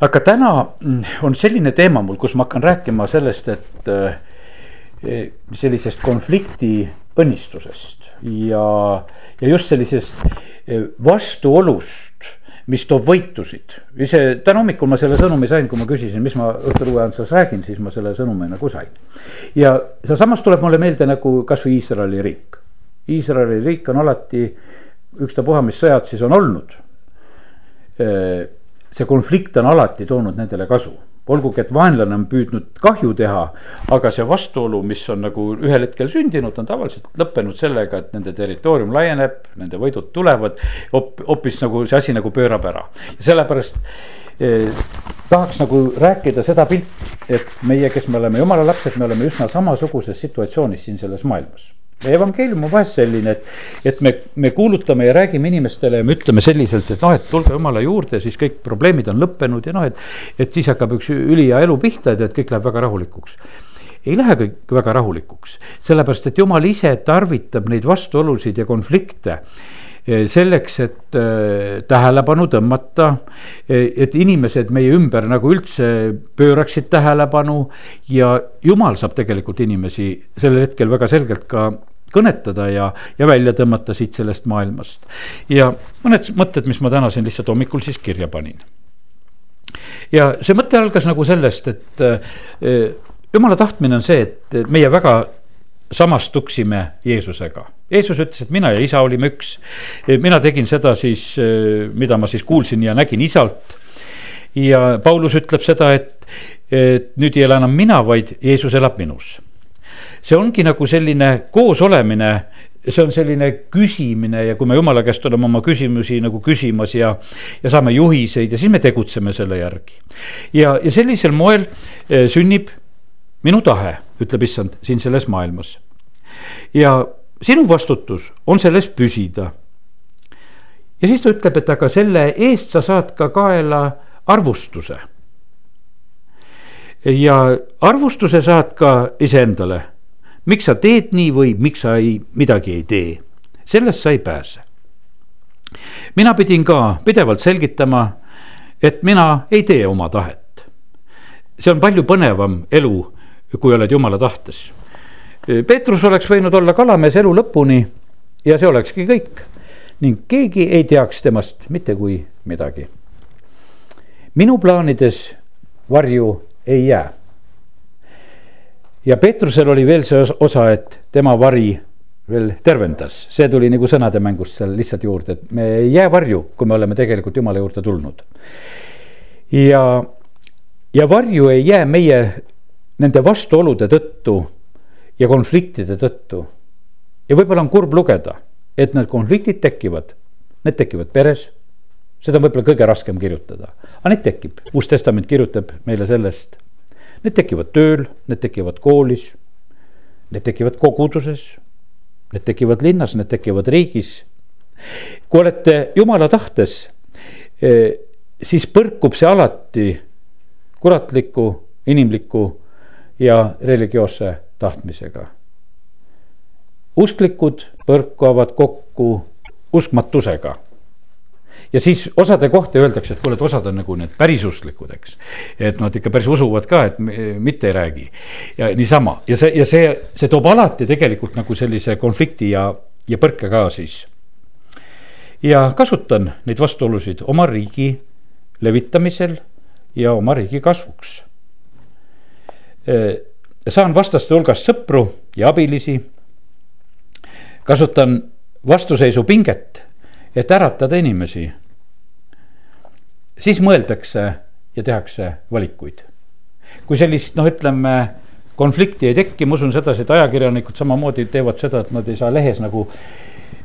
aga täna mm, on selline teema mul, kus ma hakkan rääkima sellest, et eh, sellisest konflikti õnnistusest ja, ja just sellisest eh, vastuolust mis toob võitusid. ise täna hommikul ma selle sõnumi sain, kui ma küsisin, mis ma õhturuue Antsas räägin, siis ma selle sõnumi nagu sain. ja sealsamas tuleb mulle meelde nagu kasvõi Iisraeli riik. Iisraeli riik on alati, ükstapuha, mis sõjad siis on olnud. See konflikt on alati toonud nendele kasu olgugi, et vaenlane on püüdnud kahju teha, aga see vastuolu, mis on nagu ühel hetkel sündinud, on tavaliselt lõppenud sellega, et nende territoorium laieneb, nende võidud tulevad. hoopis nagu see asi nagu pöörab ära sellepärast eh, tahaks nagu rääkida seda pilti, et meie, kes me oleme jumala lapsed, me oleme üsna samasuguses situatsioonis siin selles maailmas evangeelium on vahest selline, et, et me, me kuulutame ja räägime inimestele ja me ütleme selliselt, et noh, et tulge jumala juurde, siis kõik probleemid on lõppenud ja noh, et. et siis hakkab üks ülihea elu pihta ja et kõik läheb väga rahulikuks ei lähe kõik väga rahulikuks, sellepärast et jumal ise tarvitab neid vastuolusid ja konflikte eh, selleks, et äh, tähelepanu tõmmata, eh, et inimesed meie ümber nagu üldse pööraksid tähelepanu ja jumal saab tegelikult inimesi sellel hetkel väga selgelt ka kõnetada ja, ja välja tõmmata siit sellest maailmast. ja mõned mõtted, mis ma täna siin lihtsalt hommikul siis kirja panin. ja see mõte algas nagu sellest, et äh, jumala tahtmine on see, et meie väga samastuksime Jeesusega. Jeesus ütles, et mina ja isa olime üks. mina tegin seda siis, äh, mida ma siis kuulsin ja nägin isalt. ja Paulus ütleb seda, et, et nüüd ei ela enam mina, vaid Jeesus elab minus see ongi nagu selline koosolemine see on selline küsimine ja kui me jumala käest oleme oma küsimusi nagu küsimas ja, ja saame juhiseid ja siis me tegutseme selle järgi. ja, ja sellisel moel eh, sünnib minu tahe, ütleb issand siin selles maailmas. ja sinu vastutus on selles püsida. ja siis ta ütleb, et aga selle eest sa saad ka kaela arvustuse. ja arvustuse saad ka iseendale miks sa teed nii või miks sa ei, midagi ei tee, sellest sa ei pääse. mina pidin ka pidevalt selgitama, et mina ei tee oma tahet. see on palju põnevam elu, kui oled jumala tahtes. Peetrus oleks võinud olla kalamees elu lõpuni ja see olekski kõik ning keegi ei teaks temast mitte kui midagi. minu plaanides varju ei jää ja Peetrusel oli veel see osa, et tema vari veel tervendas, see tuli nagu sõnademängust seal lihtsalt juurde, et me ei jää varju, kui me oleme tegelikult jumala juurde tulnud. ja, ja varju ei jää meie nende vastuolude tõttu ja konfliktide tõttu. ja võib-olla on kurb lugeda, et need konfliktid tekivad, need tekivad peres. Seda on võib-olla kõige raskem kirjutada, aga neid tekib, Uus Testament kirjutab meile sellest Need tekivad tööl, need tekivad koolis, need tekivad koguduses, need tekivad linnas, need tekivad riigis. kui olete jumala tahtes, eh, siis põrkub see alati kuratliku, inimliku ja religioosse tahtmisega. usklikud põrkuvad kokku uskmatusega ja siis osade kohta öeldakse, et kuule, et osad on nagu need pärisuslikud, eks. et nad ikka päris usuvad ka, et mitte ei räägi. ja niisama ja see, ja see, see toob alati tegelikult nagu sellise konflikti ja, ja põrke ka siis. ja kasutan neid vastuolusid oma riigi levitamisel ja oma riigi kasvuks. saan vastaste hulgast sõpru ja abilisi. kasutan vastuseisupinget et äratada inimesi, siis mõeldakse ja tehakse valikuid. kui sellist, noh, ütleme konflikti ei teki, ma usun sedasi, et ajakirjanikud samamoodi teevad seda, et nad ei saa lehes nagu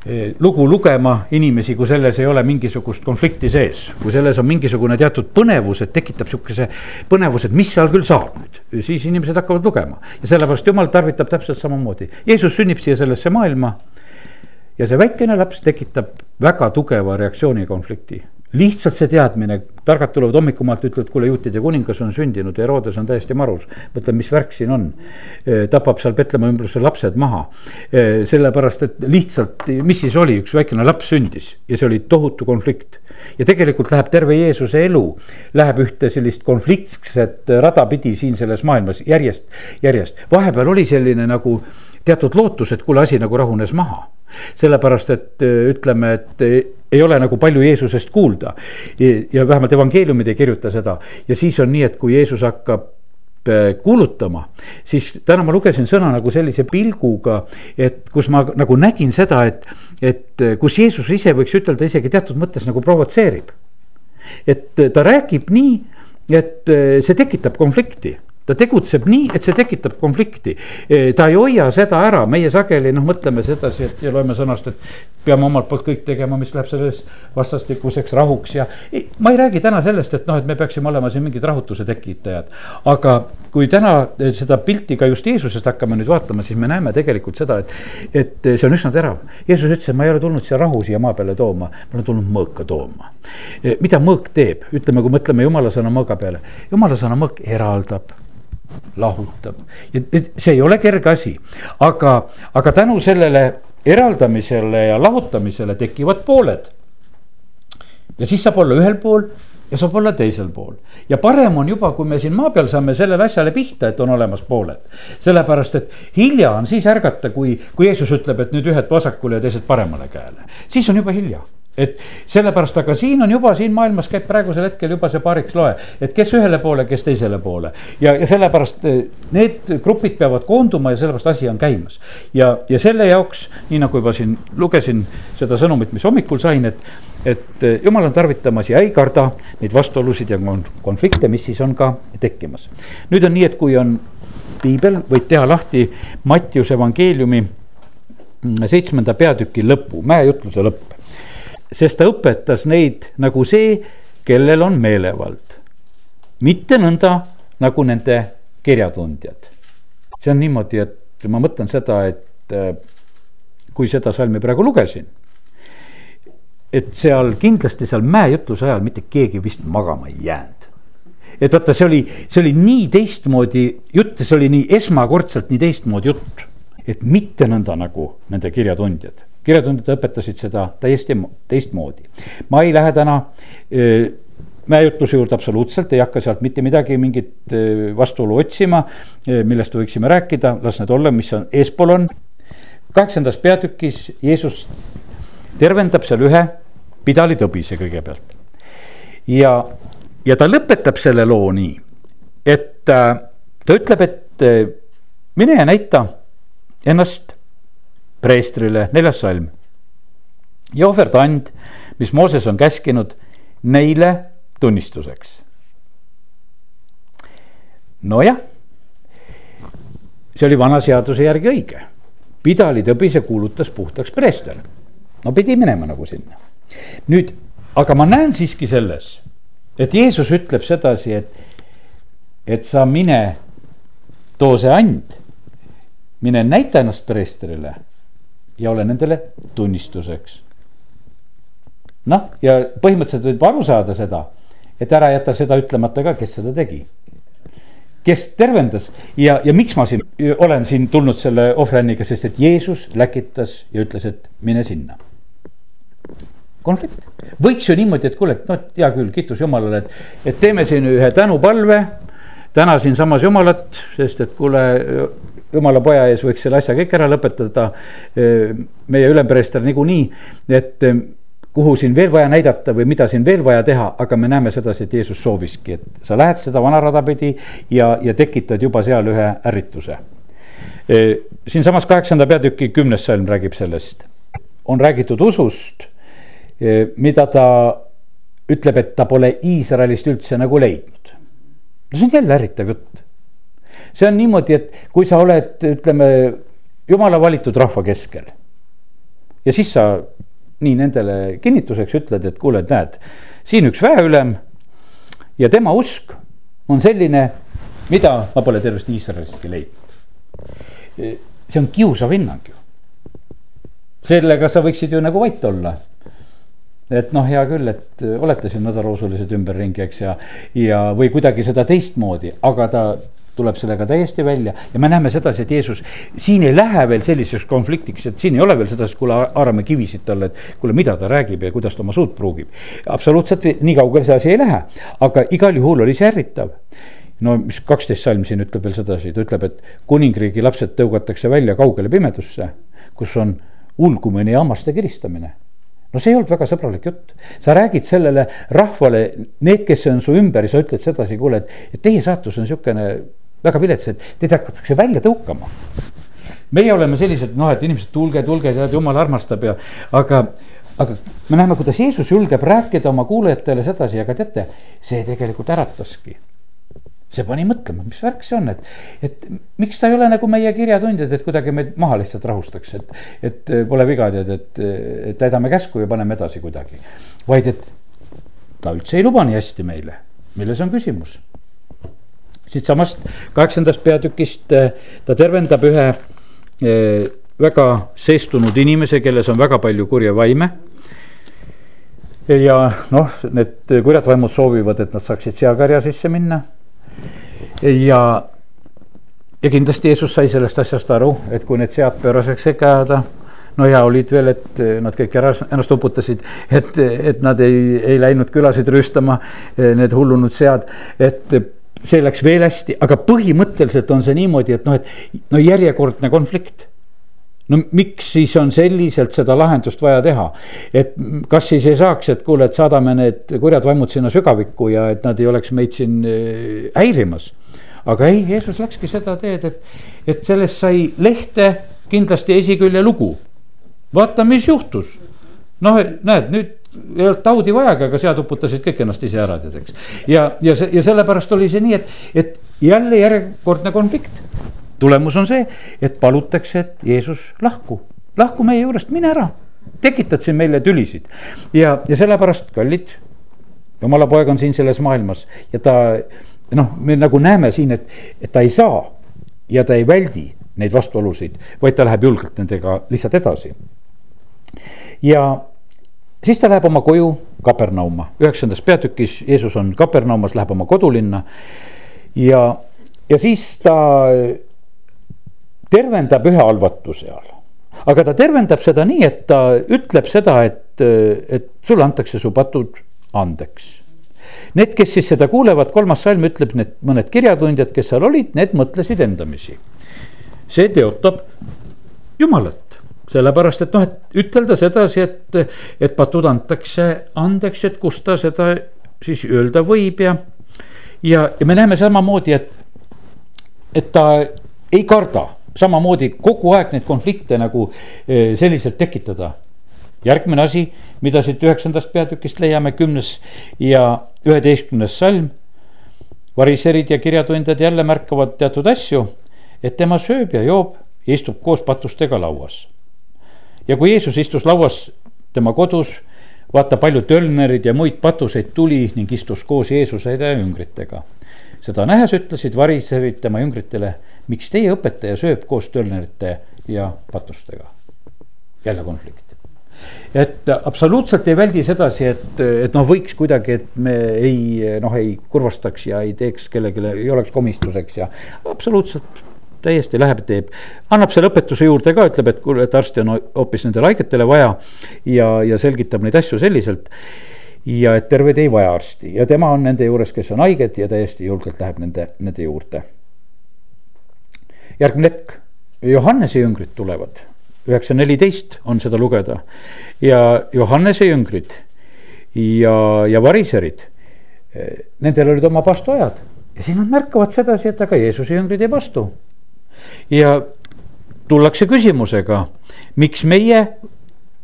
eh, lugu lugema inimesi, kui selles ei ole mingisugust konflikti sees. kui selles on mingisugune teatud põnevus, et tekitab sihukese põnevuse, et mis seal küll saab nüüd, siis inimesed hakkavad lugema. ja sellepärast jumal tarvitab täpselt samamoodi, Jeesus sünnib siia sellesse maailma ja see väikene laps tekitab väga tugeva reaktsiooni konflikti. lihtsalt see teadmine, targad tulevad hommikumaalt, ütlevad, kuule, juutide kuningas on sündinud Herodes on täiesti marus. mõtlen, mis värk siin on, tapab seal Petlemma ümbruse lapsed maha. sellepärast, et lihtsalt, mis siis oli, üks väikene laps sündis ja see oli tohutu konflikt. ja tegelikult läheb terve Jeesuse elu, läheb ühte sellist konfliktset rada pidi siin selles maailmas järjest, järjest. vahepeal oli selline nagu teatud lootus, et kuule, asi nagu rahunes maha. sellepärast, et ütleme, et ei ole nagu palju Jeesusest kuulda. ja vähemalt evangeeliumid ei kirjuta seda ja siis on nii, et kui Jeesus hakkab äh, kuulutama, siis täna ma lugesin sõna nagu sellise pilguga, et kus ma nagu nägin seda, et, et kus Jeesus ise võiks ütelda isegi teatud mõttes nagu provotseerib. et ta räägib nii, et äh, see tekitab konflikti ta tegutseb nii, et see tekitab konflikti. ta ei hoia seda ära, meie sageli noh, mõtleme sedasi, et ja loeme sõnast, et peame omalt poolt kõik tegema, mis läheb selles vastastikuseks rahuks ja. ma ei räägi täna sellest, et noh, et me peaksime olema siin mingid rahutuse tekitajad. aga kui täna seda pilti ka just Jeesusest hakkame nüüd vaatama, siis me näeme tegelikult seda, et, et see on üsna terav. Jeesus ütles, et ma ei ole tulnud siia rahu siia maa peale tooma, ma olen tulnud mõõka tooma. mida mõõk teeb, ütleme, kui mõtleme jumala sõna mõõga peale, jumala sõna mõõk eraldab lahutab ja see ei ole kerge asi, aga, aga tänu sellele eraldamisele ja lahutamisele tekivad pooled. ja siis saab olla ühel pool ja saab olla teisel pool. ja parem on juba, kui me siin maa peal saame sellele asjale pihta, et on olemas pooled. sellepärast, et hilja on siis ärgata, kui, kui Jeesus ütleb, et nüüd ühed vasakule ja teised paremale käele, siis on juba hilja et sellepärast, aga siin on juba siin maailmas käib praegusel hetkel juba see paariks loe, et kes ühele poole, kes teisele poole. ja, ja sellepärast eh, need grupid peavad koonduma ja sellepärast asi on käimas. ja, ja selle jaoks, nii nagu juba siin lugesin seda sõnumit, mis hommikul sain, et, et eh, jumal on tarvitamas ja ei karda neid vastuolusid ja konflikte, mis siis on ka tekkimas. nüüd on nii, et kui on piibel, võid teha lahti Mattiuse evangeeliumi mm, seitsmenda peatüki lõpu, mäejutluse lõpp sest ta õpetas neid nagu see, kellel on meelevald. mitte nõnda nagu nende kirjatundjad. see on niimoodi, et ma mõtlen seda, et äh, kui seda salmi praegu lugesin. et seal kindlasti seal mäejutluse ajal mitte keegi vist magama ei jäänud et vaata, see oli, see oli nii teistmoodi jutt ja see oli nii esmakordselt nii teistmoodi jutt. et mitte nõnda nagu nende kirjatundjad kirjatundjad õpetasid seda täiesti teistmoodi. ma ei lähe täna mäejutluse juurde absoluutselt, ei hakka sealt mitte midagi, mingit vastuolu otsima, millest võiksime rääkida, las need olla, mis on eespool on. kaheksandas peatükis Jeesus tervendab seal ühe pidalitõbise kõigepealt. ja, ja ta lõpetab selle loo nii, et äh, ta ütleb, et äh, mine ja näita ennast preestrile, neljas salm. ja ohverdand, mis Mooses on käskinud neile tunnistuseks. nojah, see oli vana seaduse järgi õige. pidali tõbise kuulutas puhtaks preester. no pidi minema nagu sinna. nüüd, aga ma näen siiski selles, et Jeesus ütleb sedasi, et, et sa mine, too see and, mine näita ennast preestrile ja ole nendele tunnistuseks. noh, ja põhimõtteliselt võib aru saada seda, et ära jäta seda ütlemata ka, kes seda tegi. kes tervendas ja, ja miks ma siin olen siin tulnud selle ohvrianniga, sest et Jeesus läkitas ja ütles, et mine sinna konflikt. võiks ju niimoodi, et kuule, et noh, hea küll, kiitus Jumalale, et, et teeme siin ühe tänupalve. täna siinsamas Jumalat, sest et kuule, jumala poja ees võiks selle asja kõik ära lõpetada. meie ülempreester niikuinii, et kuhu siin veel vaja näidata või mida siin veel vaja teha, aga me näeme sedasi, et Jeesus sooviski, et sa lähed seda vana rada pidi ja, ja tekitad juba seal ühe ärrituse. siinsamas kaheksanda peatüki kümnes salm räägib sellest, on räägitud usust, mida ta ütleb, et ta pole Iisraelist üldse nagu leidnud. no see on jälle ärritav jutt see on niimoodi, et kui sa oled, ütleme, jumala valitud rahva keskel. ja siis sa nii nendele kinnituseks ütled, et kuule, näed, siin üks väeülem ja tema usk on selline, mida ma pole tervest Iisraelistki leidnud. see on kiusav hinnang ju. sellega sa võiksid ju nagu vait olla. et noh, hea küll, et olete siin nõdarausulised ümberringi, eks ja, ja, või kuidagi seda teistmoodi, aga ta tuleb sellega täiesti välja ja me näeme sedasi, et Jeesus siin ei lähe veel selliseks konfliktiks, et siin ei ole veel sedasi, kuule, haarame kivisid talle, et kuule, mida ta räägib ja kuidas ta oma suud pruugib. absoluutselt nii kaugele see asi ei lähe, aga igal juhul oli see ärritav no mis kaksteist salm siin ütleb veel sedasi, ta ütleb, et kuningriigi lapsed tõugatakse välja kaugele pimedusse, kus on ulgumine ja hammaste kiristamine no see ei olnud väga sõbralik jutt. sa räägid sellele rahvale, need, kes on su ümber ja sa ütled sedasi, kuule, et, teie saatus on sihukene väga vilets, et teid hakatakse välja tõukama. meie oleme sellised, noh, et inimesed, tulge, tulge, tead, jumal armastab ja, aga, aga me näeme, kuidas Jeesus julgeb rääkida oma kuulajatele sedasi, aga teate, see tegelikult ärataski see pani mõtlema, mis värk see on, et, et miks ta ei ole nagu meie kirjatundjad, et kuidagi meid maha lihtsalt rahustaks, et, et pole viga, tead, et, et täidame käsku ja paneme edasi kuidagi. vaid et ta üldse ei luba nii hästi meile, milles on küsimus siitsamast kaheksandast peatükist eh, ta tervendab ühe eh, väga seestunud inimese, kelles on väga palju kurja vaime. ja noh, need kurjad vaimud soovivad, et nad saaksid seakarja sisse minna. ja, ja kindlasti Jeesus sai sellest asjast aru, et kui need sead pööraseks ei käada no ja olid veel, et nad kõik ära, ennast uputasid, et, et nad ei, ei läinud külasid rüüstama, need hullunud sead, et see läks veel hästi, aga põhimõtteliselt on see niimoodi, et noh, et no järjekordne konflikt no miks siis on selliselt seda lahendust vaja teha, et kas siis ei saaks, et kuule, et saadame need kurjad vaimud sinna sügavikku ja et nad ei oleks meid siin äh, häirimas. aga ei, Jeesus läkski seda teed, et, et sellest sai lehte kindlasti esikülje lugu. vaata, mis juhtus. noh, näed nüüd ei olnud taudi vajagi, aga sead uputasid kõik ennast ise ära, tead, eks. ja, ja see ja sellepärast oli see nii, et, et jälle järjekordne konflikt. tulemus on see, et palutakse, et Jeesus lahku, lahku meie juurest, mine ära. tekitad siin meile tülisid ja, ja sellepärast, kallid, jumala poeg on siin selles maailmas ja ta noh, me nagu näeme siin, et, et ta ei saa ja ta ei väldi neid vastuolusid, vaid ta läheb julgelt nendega lihtsalt edasi. ja siis ta läheb oma koju Kapernauma, üheksandas peatükis Jeesus on Kapernaumas, läheb oma kodulinna. ja, ja siis ta tervendab ühe halvatu seal. aga ta tervendab seda nii, et ta ütleb seda, et, et sulle antakse su patud andeks. Need, kes siis seda kuulevad, kolmas salm ütleb, need mõned kirjatundjad, kes seal olid, need mõtlesid endamisi. see teotab Jumalat sellepärast, et noh, et ütelda sedasi, et, et patud antakse andeks, et kus ta seda siis öelda võib ja. ja, ja me näeme samamoodi, et, et ta ei karda samamoodi kogu aeg neid konflikte nagu eh, selliselt tekitada. järgmine asi, mida siit üheksandast peatükist leiame, kümnes ja üheteistkümnes salm. variserid ja kirjatundjad jälle märkavad teatud asju, et tema sööb ja joob istub koos patustega lauas ja kui Jeesus istus lauas tema kodus, vaata palju tölnerid ja muid patuseid tuli ning istus koos Jeesuse ja jüngritega. seda nähes ütlesid variserid tema jüngritele, miks teie õpetaja sööb koos tölnerite ja patustega. jälle konflikt et absoluutselt ei väldi sedasi, et, et noh, võiks kuidagi, et me ei noh, ei kurvastaks ja ei teeks kellelegi, ei oleks komistuseks ja absoluutselt täiesti läheb, teeb, annab selle õpetuse juurde ka, ütleb, et kuule, et arsti on hoopis nendele haigetele vaja ja, ja selgitab neid asju selliselt. ja et terved ei vaja arsti ja tema on nende juures, kes on haiged ja täiesti julgelt läheb nende, nende juurde. järgmine hetk, Johannese jüngrid tulevad, üheksa neliteist on seda lugeda. Ja Johannese jüngrid ja, ja variserid nendel olid oma pastuajad ja siis nad märkavad sedasi, et aga Jeesuse jüngrid ei pastu ja tullakse küsimusega, miks meie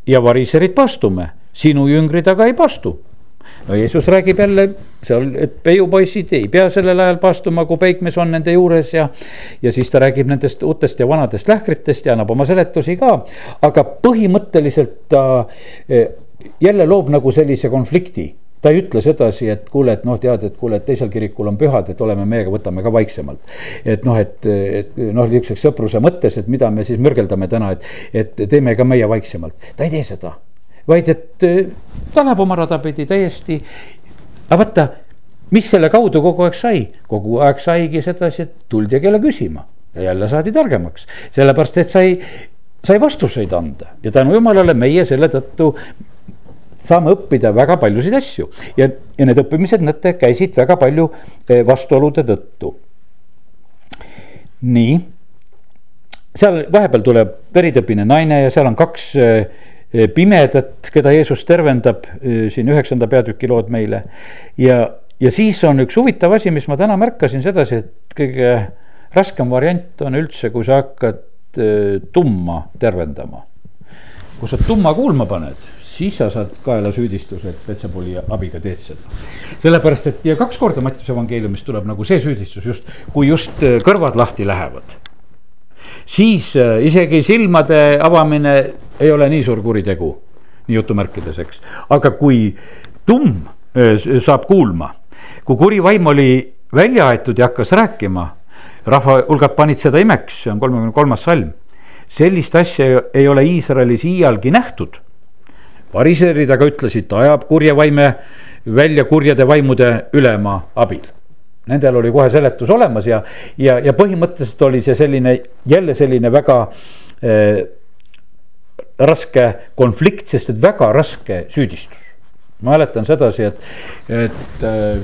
ja variserid pastume, sinu jüngrid aga ei pastu no Jeesus räägib jälle seal, et peiupoisid ei pea sellel ajal pastuma, kui peikmees on nende juures ja. ja siis ta räägib nendest uutest ja vanadest lähkritest ja annab oma seletusi ka. aga põhimõtteliselt ta eh, jälle loob nagu sellise konflikti ta ei ütle sedasi, et kuule, et noh, tead, et kuule, et teisel kirikul on pühad, et oleme meiega, võtame ka vaiksemalt. et noh, et, et noh, niisuguseks sõpruse mõttes, et mida me siis mürgeldame täna, et, et teeme ka meie vaiksemalt, ta ei tee seda. Vaid et eh, ta läheb oma rada pidi täiesti. aga vaata, mis selle kaudu kogu aeg sai, kogu aeg saigi sedasi, et tuldi kelle küsima. Ja jälle saadi targemaks, sellepärast et sai, sai vastuseid anda. Ja tänu jumalale meie selle tõttu saame õppida väga paljusid asju ja, ja need õppimised, näete, käisid väga palju eh, vastuolude tõttu. nii, seal vahepeal tuleb veritõbine naine ja seal on kaks eh, pimedat, keda Jeesus tervendab eh, siin üheksanda peatüki lood meile. ja, ja siis on üks huvitav asi, mis ma täna märkasin sedasi, et kõige raskem variant on üldse, kui sa hakkad tumma tervendama. kui sa tumma kuulma paned siis sa saad kaela süüdistuse, et Petsapoli abiga teed seda. sellepärast, et ja kaks korda Mattiuse evangeeliumis tuleb nagu see süüdistus just, kui just äh, kõrvad lahti lähevad. siis äh, isegi silmade avamine ei ole nii suur kuritegu, nii jutumärkides, eks, aga kui tumm äh, saab kuulma, kui kuri vaim oli välja aetud ja hakkas rääkima, rahva hulgad panid seda imeks, see on kolmekümne kolmas salm sellist asja ei ole Iisraelis iialgi nähtud variserid aga ütlesid, ta ajab kurja vaime välja kurjade vaimude ülema abil. Nendel oli kohe seletus olemas ja, ja, ja põhimõtteliselt oli see selline jälle selline väga äh, raske konflikt, sest et väga raske süüdistus. ma mäletan sedasi, et, et äh,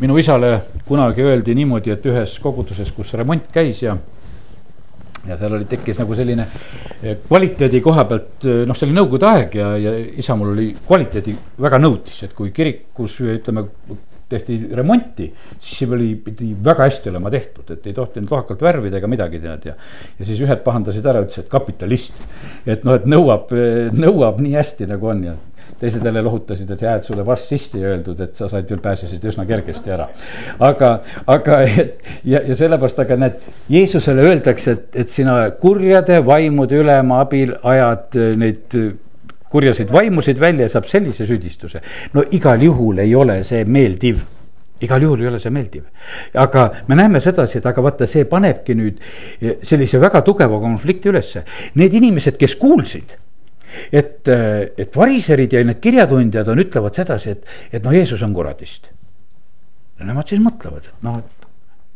minu isale kunagi öeldi niimoodi, et ühes koguduses, kus remont käis ja ja seal oli, tekkis nagu selline eh, kvaliteedi koha pealt, eh, noh, see oli nõukogude aeg ja, ja isa mul oli kvaliteedi väga nõutis, et kui kirikus ütleme tehti remonti, siis see oli, pidi väga hästi olema tehtud, et ei tohtinud lohakalt värvida ega midagi tead ja. ja siis ühed pahandasid ära, ütlesid kapitalist, et noh, et nõuab, nõuab nii hästi nagu on ja teised jälle lohutasid, et hea, et sulle varssisti ei öeldud, et sa said küll, pääsesid üsna kergesti ära. aga, aga et ja, ja sellepärast, aga näed, Jeesusele öeldakse, et, et sina kurjade vaimude ülema abil ajad äh, neid äh, kurjaseid vaimusid välja ja saab sellise süüdistuse. no igal juhul ei ole see meeldiv igal juhul ei ole see meeldiv. aga me näeme sedasi, et aga vaata, see panebki nüüd äh, sellise väga tugeva konflikti ülesse. Need inimesed, kes kuulsid et, et variserid ja need kirjatundjad on, ütlevad sedasi, et, et noh, Jeesus on kuradist. ja nemad siis mõtlevad, et noh, et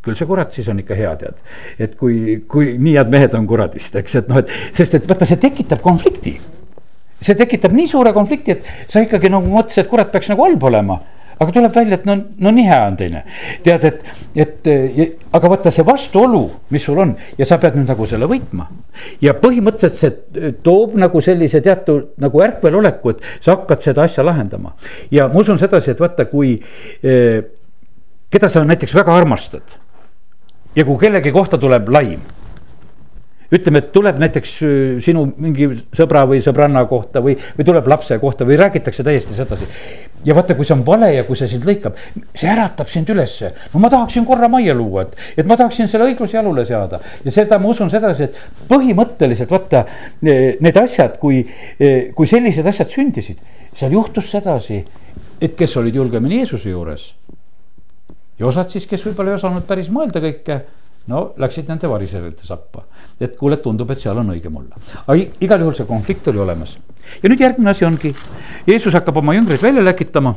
küll see kurat siis on ikka hea, tead. et kui, kui nii head mehed on kuradist, eks, et noh, et sest et vaata, see tekitab konflikti. see tekitab nii suure konflikti, et sa ikkagi nagu mõtlesid, et kurat peaks nagu halb olema aga tuleb välja, et no, no nii hea on teine. tead, et, et aga vaata see vastuolu, mis sul on ja sa pead nüüd nagu selle võitma. ja põhimõtteliselt see toob nagu sellise teatud nagu ärkveloleku, et sa hakkad seda asja lahendama. ja ma usun sedasi, et vaata, kui eh,, keda sa näiteks väga armastad ja kui kellegi kohta tuleb laim ütleme, et tuleb näiteks äh, sinu mingi sõbra või sõbranna kohta või, või tuleb lapse kohta või räägitakse täiesti sedasi. Ja vaata, kui see on vale ja kui see sind lõikab, see äratab sind ülesse. no ma tahaksin korra majja luua, et, et ma tahaksin selle õigluse jalule seada ja seda ma usun sedasi, et põhimõtteliselt vaata need asjad, kui, kui sellised asjad sündisid, seal juhtus sedasi, et kes olid julgemini Jeesuse juures. ja osad siis, kes võib-olla ei osanud päris mõelda kõike no läksid nende variserite sappa. et kuule, tundub, et seal on õigem olla. aga igal juhul see konflikt oli olemas. Ja nüüd järgmine asi ongi, Jeesus hakkab oma jüngreid välja läkitama.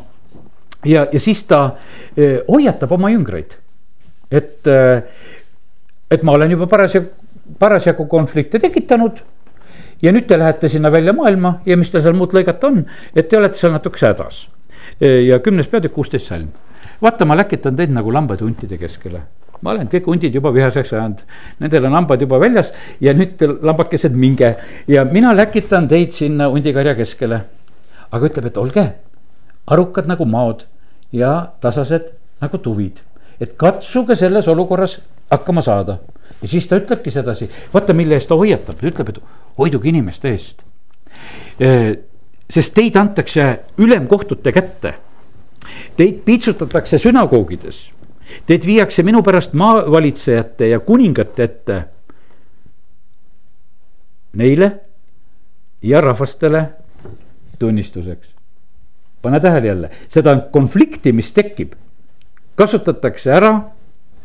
ja, ja siis ta eh, hoiatab oma jüngreid, et eh,, et ma olen juba parasjagu, parasjagu konflikte tekitanud ja nüüd te lähete sinna välja maailma ja mis teil seal muud lõigata on, et te olete seal natukese hädas. ja kümnes peatükk, kuusteist salm. vaata, ma läkitan teid nagu lambaid huntide keskele ma olen kõik hundid juba vihaseks ajanud, nendel on hambad juba väljas ja nüüd lambakesed, minge ja mina läkitan teid sinna hundikarja keskele. aga ütleb, et olge arukad nagu maod ja tasased nagu tuvid, et katsuge selles olukorras hakkama saada. ja siis ta ütlebki sedasi, vaata, mille eest ta hoiatab, ta ütleb, et hoiduge inimeste eest. sest teid antakse ülemkohtute kätte. Teid piitsutatakse sünagoogides Teid viiakse minu pärast maavalitsejate ja kuningate ette. Neile ja rahvastele tunnistuseks. pane tähele jälle, seda konflikti, mis tekib, kasutatakse ära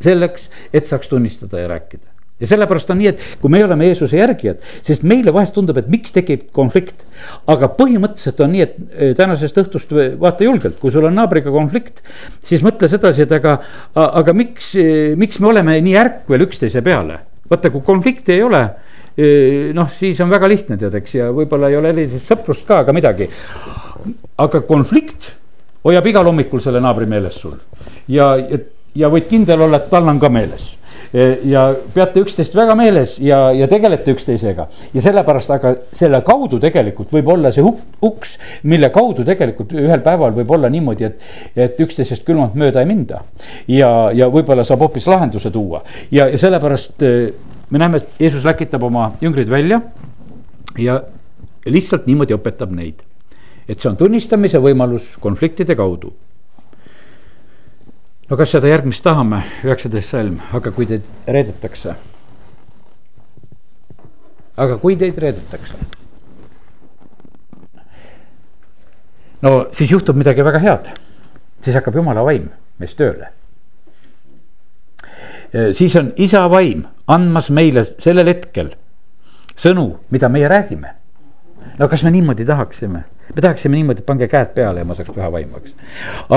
selleks, et saaks tunnistada ja rääkida. Ja sellepärast on nii, et kui me oleme Jeesuse järgijad, sest meile vahest tundub, et miks tekib konflikt. aga põhimõtteliselt on nii, et eh, tänasest õhtust vaata julgelt, kui sul on naabriga konflikt, siis mõtle sedasi, et aga, aga miks, miks me oleme nii ärkvel üksteise peale. vaata, kui konflikti ei ole, eh, noh, siis on väga lihtne, tead, eks, ja võib-olla ei ole erilist sõprust ka, aga midagi. aga konflikt hoiab igal hommikul selle naabri meeles sul ja, ja, ja võid kindel olla, et tal on ka meeles Eh, ja peate üksteist väga meeles ja, ja tegelete üksteisega. ja sellepärast, aga selle kaudu tegelikult võib olla see uks, mille kaudu tegelikult ühel päeval võib olla niimoodi, et, et üksteisest külmalt mööda ei minda. ja, ja võib-olla saab hoopis lahenduse tuua ja, ja sellepärast eh, me näeme, et Jeesus läkitab oma jüngrid välja ja lihtsalt niimoodi õpetab neid. et see on tunnistamise võimalus konfliktide kaudu no kas seda järgmist tahame, üheksateist salm, aga kui teid reedetakse. aga kui teid reedetakse. no siis juhtub midagi väga head, siis hakkab jumala vaim meis tööle. siis on isa vaim andmas meile sellel hetkel sõnu, mida meie räägime. no kas me niimoodi tahaksime? Me tahaksime niimoodi, et pange käed peale ja ma saaks püha vaimu, eks.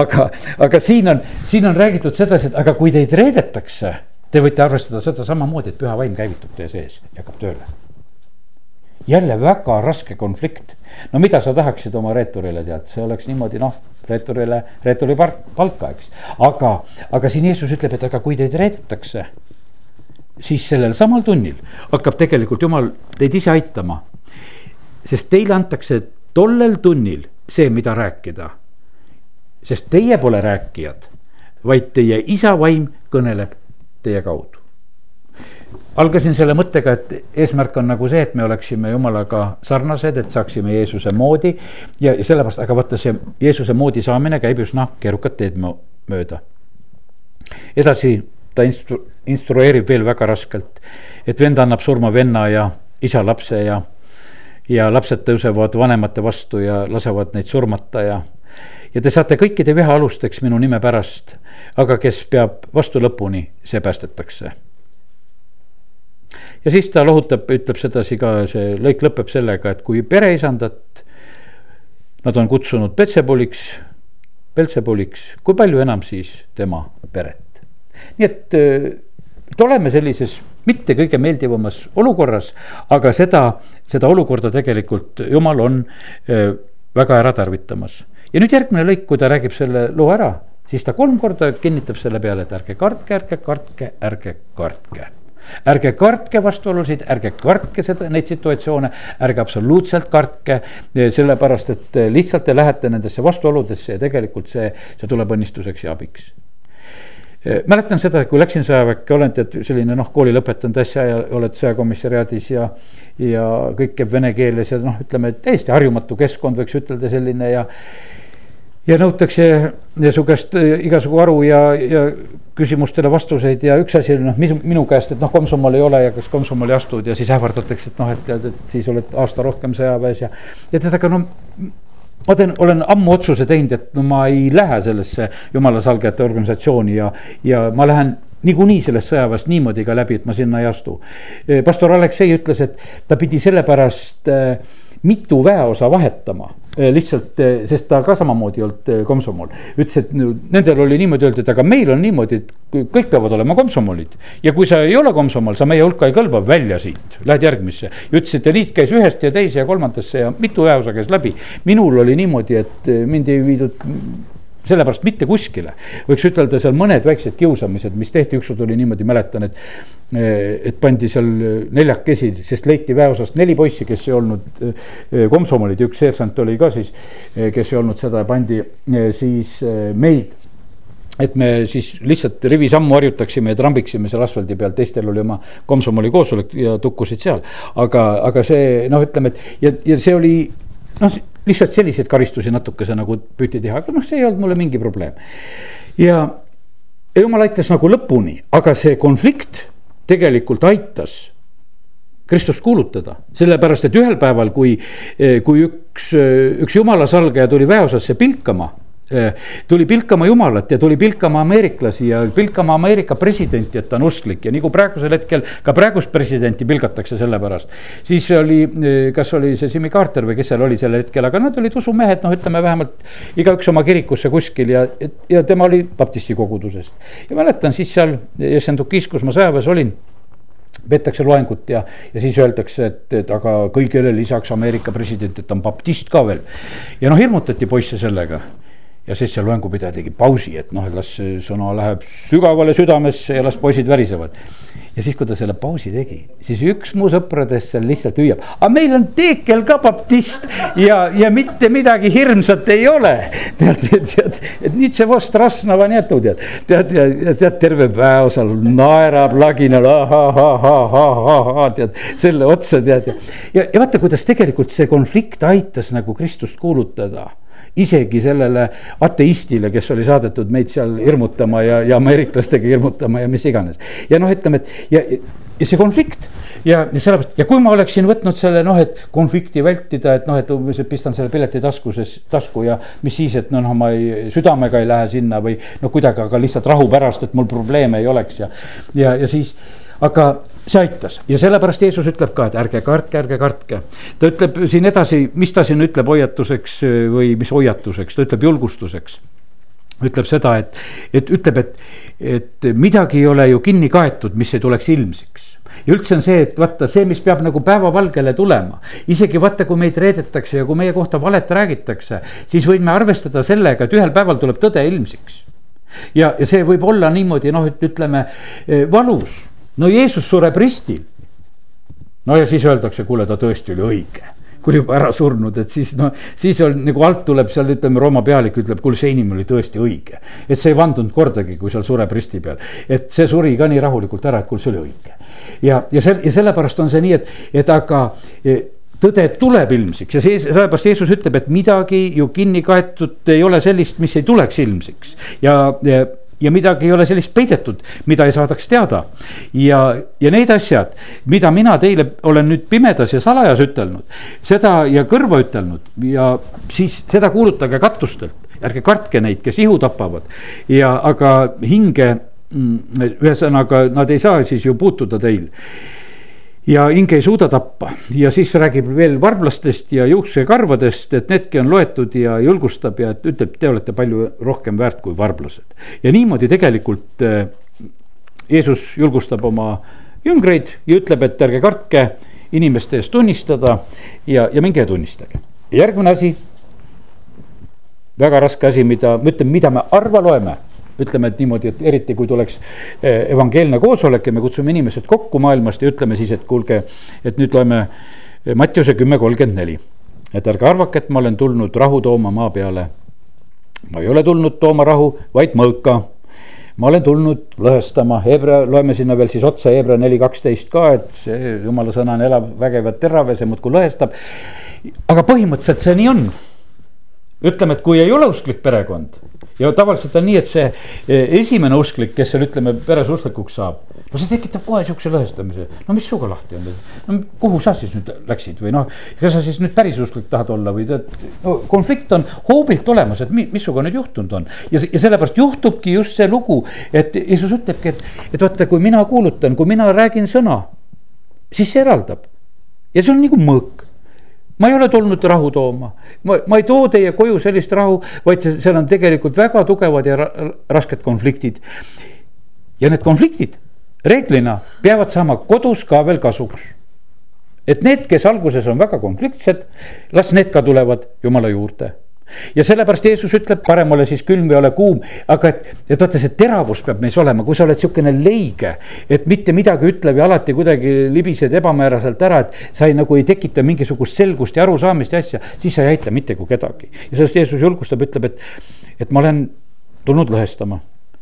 aga, aga siin on, siin on räägitud sedasi, et aga kui teid reedetakse, te võite arvestada seda samamoodi, et püha vaim käivitub teie sees ja hakkab tööle. jälle väga raske konflikt. no mida sa tahaksid oma reeturile tead, see oleks niimoodi noh, reeturile, reeturi palka, eks. aga, aga siin Jeesus ütleb, et aga kui teid reedetakse, siis sellel samal tunnil hakkab tegelikult Jumal teid ise aitama. sest teile antakse tollel tunnil see, mida rääkida. sest teie pole rääkijad, vaid teie isa vaim kõneleb teie kaudu. algasin selle mõttega, et eesmärk on nagu see, et me oleksime jumalaga sarnased, et saaksime Jeesuse moodi. ja, sellepärast, aga vaata, see Jeesuse moodi saamine käib üsna keerukat teed mööda. edasi ta instru-, instrueerib veel väga raskelt, et vend annab surma venna ja isa lapse ja ja lapsed tõusevad vanemate vastu ja lasevad neid surmata ja ja te saate kõikide viha alusteks minu nime pärast, aga kes peab vastu lõpuni, see päästetakse. ja siis ta lohutab, ütleb sedasi ka, see lõik lõpeb sellega, et kui pereisandat nad on kutsunud Petsebuliks, Peltsebuliks, kui palju enam siis tema peret. nii et, et oleme sellises mitte kõige meeldivamas olukorras, aga seda, seda olukorda tegelikult jumal on väga ära tarvitamas. ja nüüd järgmine lõik, kui ta räägib selle loo ära, siis ta kolm korda kinnitab selle peale, et ärge kartke, ärge kartke, ärge kartke ärge kartke vastuolusid, ärge kartke seda, neid situatsioone, ärge absoluutselt kartke, sellepärast et lihtsalt te lähete nendesse vastuoludesse ja tegelikult see, see tuleb õnnistuseks ja abiks mäletan seda, kui läksin sõjaväkke, olen tead selline noh, kooli lõpetanud äsja ja oled sõjakomissariaadis ja. ja kõik käib vene keeles ja noh, ütleme, täiesti harjumatu keskkond, võiks ütelda selline ja. ja nõutakse ja su käest eh, igasugu aru ja, ja küsimustele vastuseid ja üks asi oli noh, mis minu käest, et noh, komsomol ei ole ja kas komsomoli astud ja siis ähvardatakse, et noh, et tead, et siis oled aasta rohkem sõjaväes ja. ja tead, aga no ma teen, olen ammu otsuse teinud, et no ma ei lähe sellesse jumala salgajate organisatsiooni ja, ja ma lähen niikuinii sellest sõjaväest niimoodi ka läbi, et ma sinna ei astu. pastor Aleksei ütles, et ta pidi sellepärast äh, mitu väeosa vahetama. Eh, lihtsalt, eh, sest ta ka samamoodi ei olnud eh, komsomol. ütles, et nendel oli niimoodi öeldud, et aga meil on niimoodi, et kõik peavad olema komsomolid. ja kui sa ei ole komsomol, sa meie hulka ei kõlba, välja siit, lähed järgmisse. ja ütles, et ja liit käis ühest ja teise ja kolmandasse ja mitu väeosa käis läbi. minul oli niimoodi, et mind ei viidud sellepärast mitte kuskile. võiks ütelda seal mõned väiksed kiusamised, mis tehti, ükskord oli niimoodi, mäletan, et. et pandi seal neljakesi, sest leiti väeosast neli poissi, kes ei olnud eh, komsomolid ja üks seersant oli ka siis, eh, kes ei olnud seda, pandi eh, siis meid et me siis lihtsalt rivisammu harjutaksime ja trambiksime seal asfaldi peal, teistel oli oma komsomoli koosolek ja tukkusid seal. aga, aga see noh, ütleme, et ja, ja see oli noh lihtsalt selliseid karistusi natukese nagu püüti teha, aga noh, see ei olnud mulle mingi probleem. ja, jumal aitas nagu lõpuni, aga see konflikt tegelikult aitas Kristust kuulutada, sellepärast et ühel päeval, kui, kui üks, üks jumala salgaja tuli väeosasse pilkama tuli pilkama jumalat ja tuli pilkama ameeriklasi ja pilkama Ameerika presidenti, et ta on usklik ja nagu praegusel hetkel ka praegust presidenti pilgatakse selle pärast. siis oli, kas oli see Jimmy Carter või kes seal oli sel hetkel, aga nad olid usumehed, noh, ütleme vähemalt igaüks oma kirikusse kuskil ja, ja tema oli baptisti kogudusest. ja mäletan siis seal Jessendukis, kus ma sõjaväes olin peetakse loengut ja, ja siis öeldakse, et, et aga kõigele lisaks Ameerika president, et on baptist ka veel. ja noh, hirmutati poisse sellega ja siis see loengupidaja tegi pausi, et noh, et las sõna läheb sügavale südamesse ja las poisid värisevad. ja siis, kui ta selle pausi tegi, siis üks mu sõpradest seal lihtsalt hüüab, aga meil on Teekel ka baptist ja, ja mitte midagi hirmsat ei ole. tead, tead, et nüüd see Vostrasnava netu tead, tead tead terve päev seal naerab laginal ahahahahahah, tead selle otsa tead ja, ja, ja vaata, kuidas tegelikult see konflikt aitas nagu Kristust kuulutada isegi sellele ateistile, kes oli saadetud meid seal hirmutama ja, ja ameeriklastega hirmutama ja mis iganes. ja noh, ütleme, et ja, ja see konflikt ja, ja sellepärast ja kui ma oleksin võtnud selle noh, et konflikti vältida, et noh, et umbes, et pistan selle pileti taskuses, tasku ja mis siis, et noh, ma ei, südamega ei lähe sinna või noh, kuidagi, aga lihtsalt rahu pärast, et mul probleeme ei oleks ja, ja, ja siis aga see aitas ja sellepärast Jeesus ütleb ka, et ärge kartke, ärge kartke. ta ütleb siin edasi, mis ta siin ütleb hoiatuseks või mis hoiatuseks, ta ütleb julgustuseks ütleb seda, et, et ütleb, et, et midagi ei ole ju kinni kaetud, mis ei tuleks ilmsiks ja üldse on see, et vaata see, mis peab nagu päevavalgele tulema. isegi vaata, kui meid reedetakse ja kui meie kohta valet räägitakse, siis võime arvestada sellega, et ühel päeval tuleb tõde ilmsiks. ja, ja see võib olla niimoodi noh, et ütleme valus no Jeesus sureb ristil. no ja siis öeldakse, kuule, ta tõesti oli õige kui juba ära surnud, et siis noh, siis on nagu alt tuleb seal ütleme, Rooma pealik ütleb, kuule, see inimene oli tõesti õige. et see ei vandunud kordagi, kui seal sureb risti peal, et see suri ka nii rahulikult ära, et kuule, see oli õige. ja, ja see ja sellepärast on see nii, et, et aga e, tõde tuleb ilmsiks ja see, sellepärast Jeesus ütleb, et midagi ju kinni kaetud ei ole sellist, mis ei tuleks ilmsiks ja, ja ja midagi ei ole sellist peidetud, mida ei saadaks teada. ja, ja need asjad, mida mina teile olen nüüd pimedas ja salajas ütelnud, seda ja kõrva ütelnud ja siis seda kuulutage katustelt. ärge kartke neid, kes ihu tapavad ja, aga hinge, mm, ühesõnaga nad ei saa siis ju puutuda teil ja hinge ei suuda tappa ja siis räägib veel varblastest ja juuksekarvadest, et needki on loetud ja julgustab ja ütleb, te olete palju rohkem väärt kui varblased. ja niimoodi tegelikult äh, Jeesus julgustab oma jüngreid ja ütleb, et ärge kartke inimeste ees tunnistada ja, ja minge tunnistage. järgmine asi, väga raske asi, mida, ma ütlen, mida me harva loeme ütleme, et niimoodi, et eriti kui tuleks eh, evangeelne koosolek ja me kutsume inimesed kokku maailmast ja ütleme siis, et kuulge, et nüüd loeme eh, Mattiuse kümme kolmkümmend neli. et ärge arvake, et ma olen tulnud rahu tooma maa peale. ma ei ole tulnud tooma rahu, vaid mõõka ma olen tulnud lõhestama, Hebra, loeme sinna veel siis otsa Hebra neli kaksteist ka, et see jumala sõna on elav, vägev ja terav ja see muudkui lõhestab. aga põhimõtteliselt see nii on. Ütleme, et kui ei ole usklik perekond ja tavaliselt on nii, et see e, esimene usklik, kes seal ütleme peres usklikuks saab. no see tekitab kohe sihukese lõhestamise, no mis sinuga lahti on, no kuhu sa siis nüüd läksid või noh. kas sa siis nüüd päris usklik tahad olla või tead, no konflikt on hoobilt olemas, et mis sinuga nüüd juhtunud on. ja, ja sellepärast juhtubki just see lugu, et Jeesus ütlebki, et, et vaata, kui mina kuulutan, kui mina räägin sõna, siis see eraldab. ja see on nagu mõõk ma ei ole tulnud rahu tooma, ma, ma ei too teie koju sellist rahu, vaid seal on tegelikult väga tugevad ja ra rasked konfliktid. ja need konfliktid reeglina peavad saama kodus ka veel kasuks. et need, kes alguses on väga konfliktsed, las need ka tulevad jumala juurde ja sellepärast Jeesus ütleb, parem ole siis külm või ole kuum, aga et, et vaata, see teravus peab meis olema, kui sa oled sihukene leige. et mitte midagi ütleb ja alati kuidagi libised ebamääraselt ära, et sa ei nagu ei tekita mingisugust selgust ja arusaamist ja asja, siis sa ei aita mitte kui kedagi. ja sellest Jeesus julgustab, ütleb, et, et ma olen tulnud lõhestama.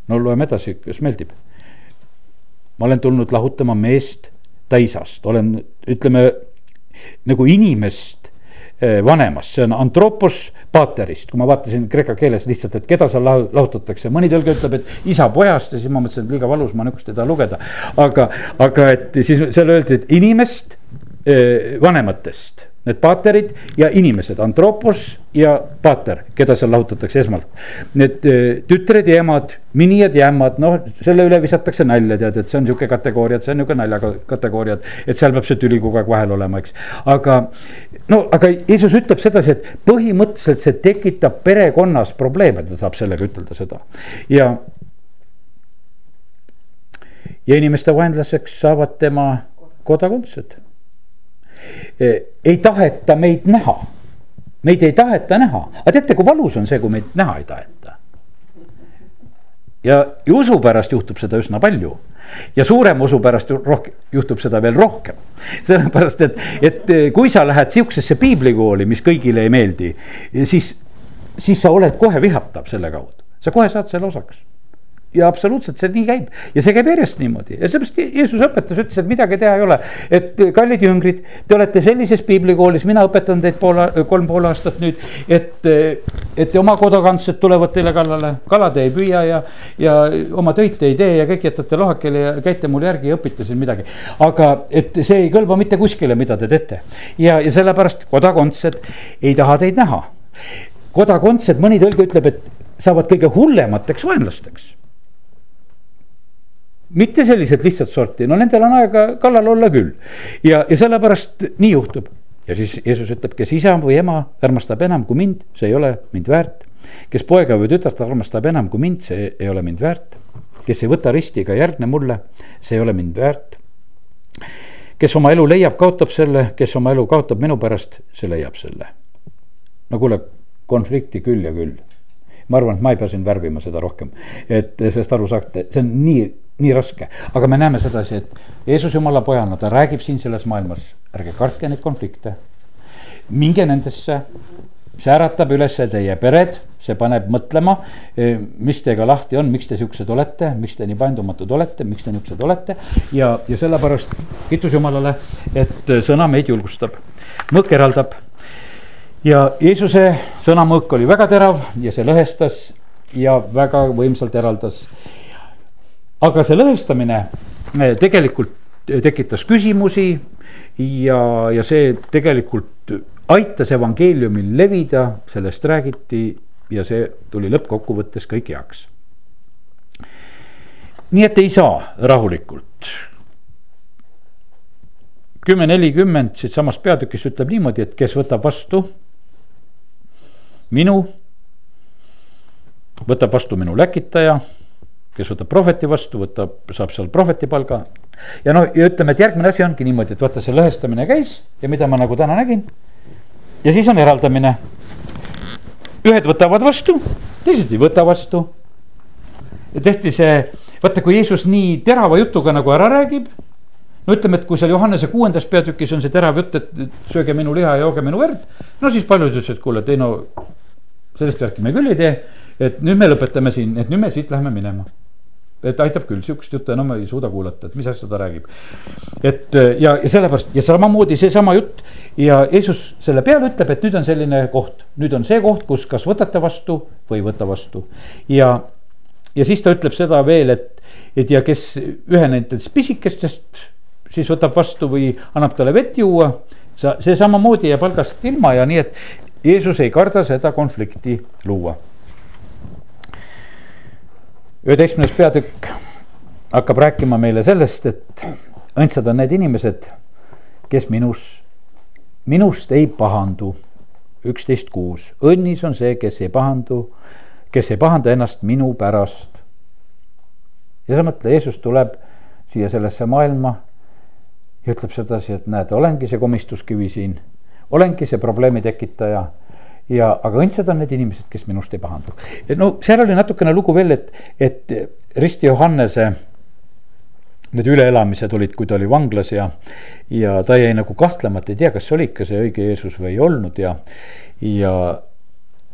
no loeme edasi, kas meeldib? ma olen tulnud lahutama meest ta isast, olen, ütleme nagu inimest vanemast, see on antropos paterist, kui ma vaatasin kreeka keeles lihtsalt, et keda seal lahutatakse, mõni tõlge ütleb, et isa pojast ja siis ma mõtlesin, et liiga valus, ma niisugust ei taha lugeda. aga, aga et siis seal öeldi, et inimest eh, vanematest need paaterid ja inimesed, antropos ja paater, keda seal lahutatakse esmalt. Need eh, tütred ja emad, minijad ja ämmad, noh, selle üle visatakse nalja, tead, et see on sihuke kategooria, et see on nihuke nalja kategooria, et. seal peab see tüli kogu aeg vahel olema, eks. aga no, aga Jeesus ütleb sedasi, et põhimõtteliselt see tekitab perekonnas probleeme, ta saab sellega ütelda seda ja ja inimeste vaenlaseks saavad tema kodakondsed ei taheta meid näha. meid ei taheta näha, aga teate, kui valus on see, kui meid näha ei taheta. ja, ja usu pärast juhtub seda üsna palju ja suurema usu pärast rohkem, juhtub seda veel rohkem. sellepärast, et, et eh, kui sa lähed sihukesesse piiblikooli, mis kõigile ei meeldi, siis, siis sa oled kohe vihatav selle kaudu, sa kohe saad selle osaks ja absoluutselt see nii käib. Ja see käib järjest niimoodi. Ja seepärast Jeesus õpetas, ütles, et midagi teha ei ole. et kallid jüngrid, te olete sellises piiblikoolis, mina õpetan teid pool, kolm pool aastat nüüd, et, et oma kodakandsed tulevad teile kallale, kala te ei püüa ja, ja oma töid te ei tee ja kõik jätate lohakile ja käite mul järgi ja õpite siin midagi. aga et see ei kõlba mitte kuskile, mida te teete. Ja, ja sellepärast kodakondsed ei taha teid näha. Kodakondsed, mõni tõlge ütleb, et saavad kõige hullemateks vaenlasteks mitte sellised lihtsat sorti, no nendel on aega kallal olla küll. ja, ja sellepärast nii juhtub. ja siis Jeesus ütleb, kes isa või ema armastab enam kui mind, see ei ole mind väärt. kes poega või tütart armastab enam kui mind, see ei ole mind väärt. kes ei võta risti ega järgne mulle, see ei ole mind väärt. kes oma elu leiab, kaotab selle, kes oma elu kaotab minu pärast, see leiab selle. no kuule, konflikti küll ja küll ma arvan, et ma ei pea siin värvima seda rohkem, et sellest aru saate, see on nii nii raske, aga me näeme sedasi, et Jeesus Jumala pojana, ta räägib siin selles maailmas, ärge kartke neid konflikte. minge nendesse, see äratab üles teie pered, see paneb mõtlema, e, mis teiega lahti on, miks te siuksed olete, miks te nii paindumatud olete, miks te niuksed olete. ja, ja sellepärast kiitus Jumalale, et sõna meid julgustab, mõõk eraldab. ja Jeesuse sõnamõõk oli väga terav ja see lõhestas ja väga võimsalt eraldas aga see lõhestamine eh, tegelikult eh, tekitas küsimusi ja, ja see tegelikult aitas evangeeliumil levida, sellest räägiti ja see tuli lõppkokkuvõttes kõik heaks. nii et ei saa rahulikult. kümme nelikümmend siitsamast peatükist ütleb niimoodi, et kes võtab vastu minu, võtab vastu minu läkitaja kes võtab prohveti vastu, võtab, saab seal prohveti palga. ja noh, ja ütleme, et järgmine asi ongi niimoodi, et vaata, see lõhestamine käis ja mida ma nagu täna nägin. ja siis on eraldamine. ühed võtavad vastu, teised ei võta vastu. ja tehti see, vaata, kui Jeesus nii terava jutuga nagu ära räägib no ütleme, et kui seal Johannese kuuendas peatükis on see terav jutt, et sööge minu liha ja jooge minu verd. no siis paljud ütlesid, et kuule, et ei no sellist värki me küll ei tee. et nüüd me lõpetame siin, et nüüd me siit läheme minema et aitab küll, sihukest juttu enam ei suuda kuulata, et mis asja ta räägib. et äh, ja, ja sellepärast ja samamoodi seesama jutt ja Jeesus selle peale ütleb, et nüüd on selline koht, nüüd on see koht, kus kas võtate vastu või ei võta vastu. ja, ja siis ta ütleb seda veel, et, et ja kes ühe nendest pisikestest siis võtab vastu või annab talle vett juua. sa, see samamoodi jääb algast ilma ja nii, et Jeesus ei karda seda konflikti luua üheteistkümnes peatükk hakkab rääkima meile sellest, et õndsad on need inimesed, kes minus, minust ei pahandu. üksteist kuus, õnnis on see, kes ei pahandu, kes ei pahanda ennast minu pärast. ja sa mõtle, Jeesus tuleb siia sellesse maailma ja ütleb sedasi, et näed, olengi see komistuskivi siin, olengi see probleemi tekitaja ja, aga õndsad on need inimesed, kes minust ei pahandu. no seal oli natukene lugu veel, et, et Risti Johannese need üleelamised olid, kui ta oli vanglas ja, ja ta jäi nagu kahtlema, et ei tea, kas see oli ikka see õige Jeesus või ei olnud ja, ja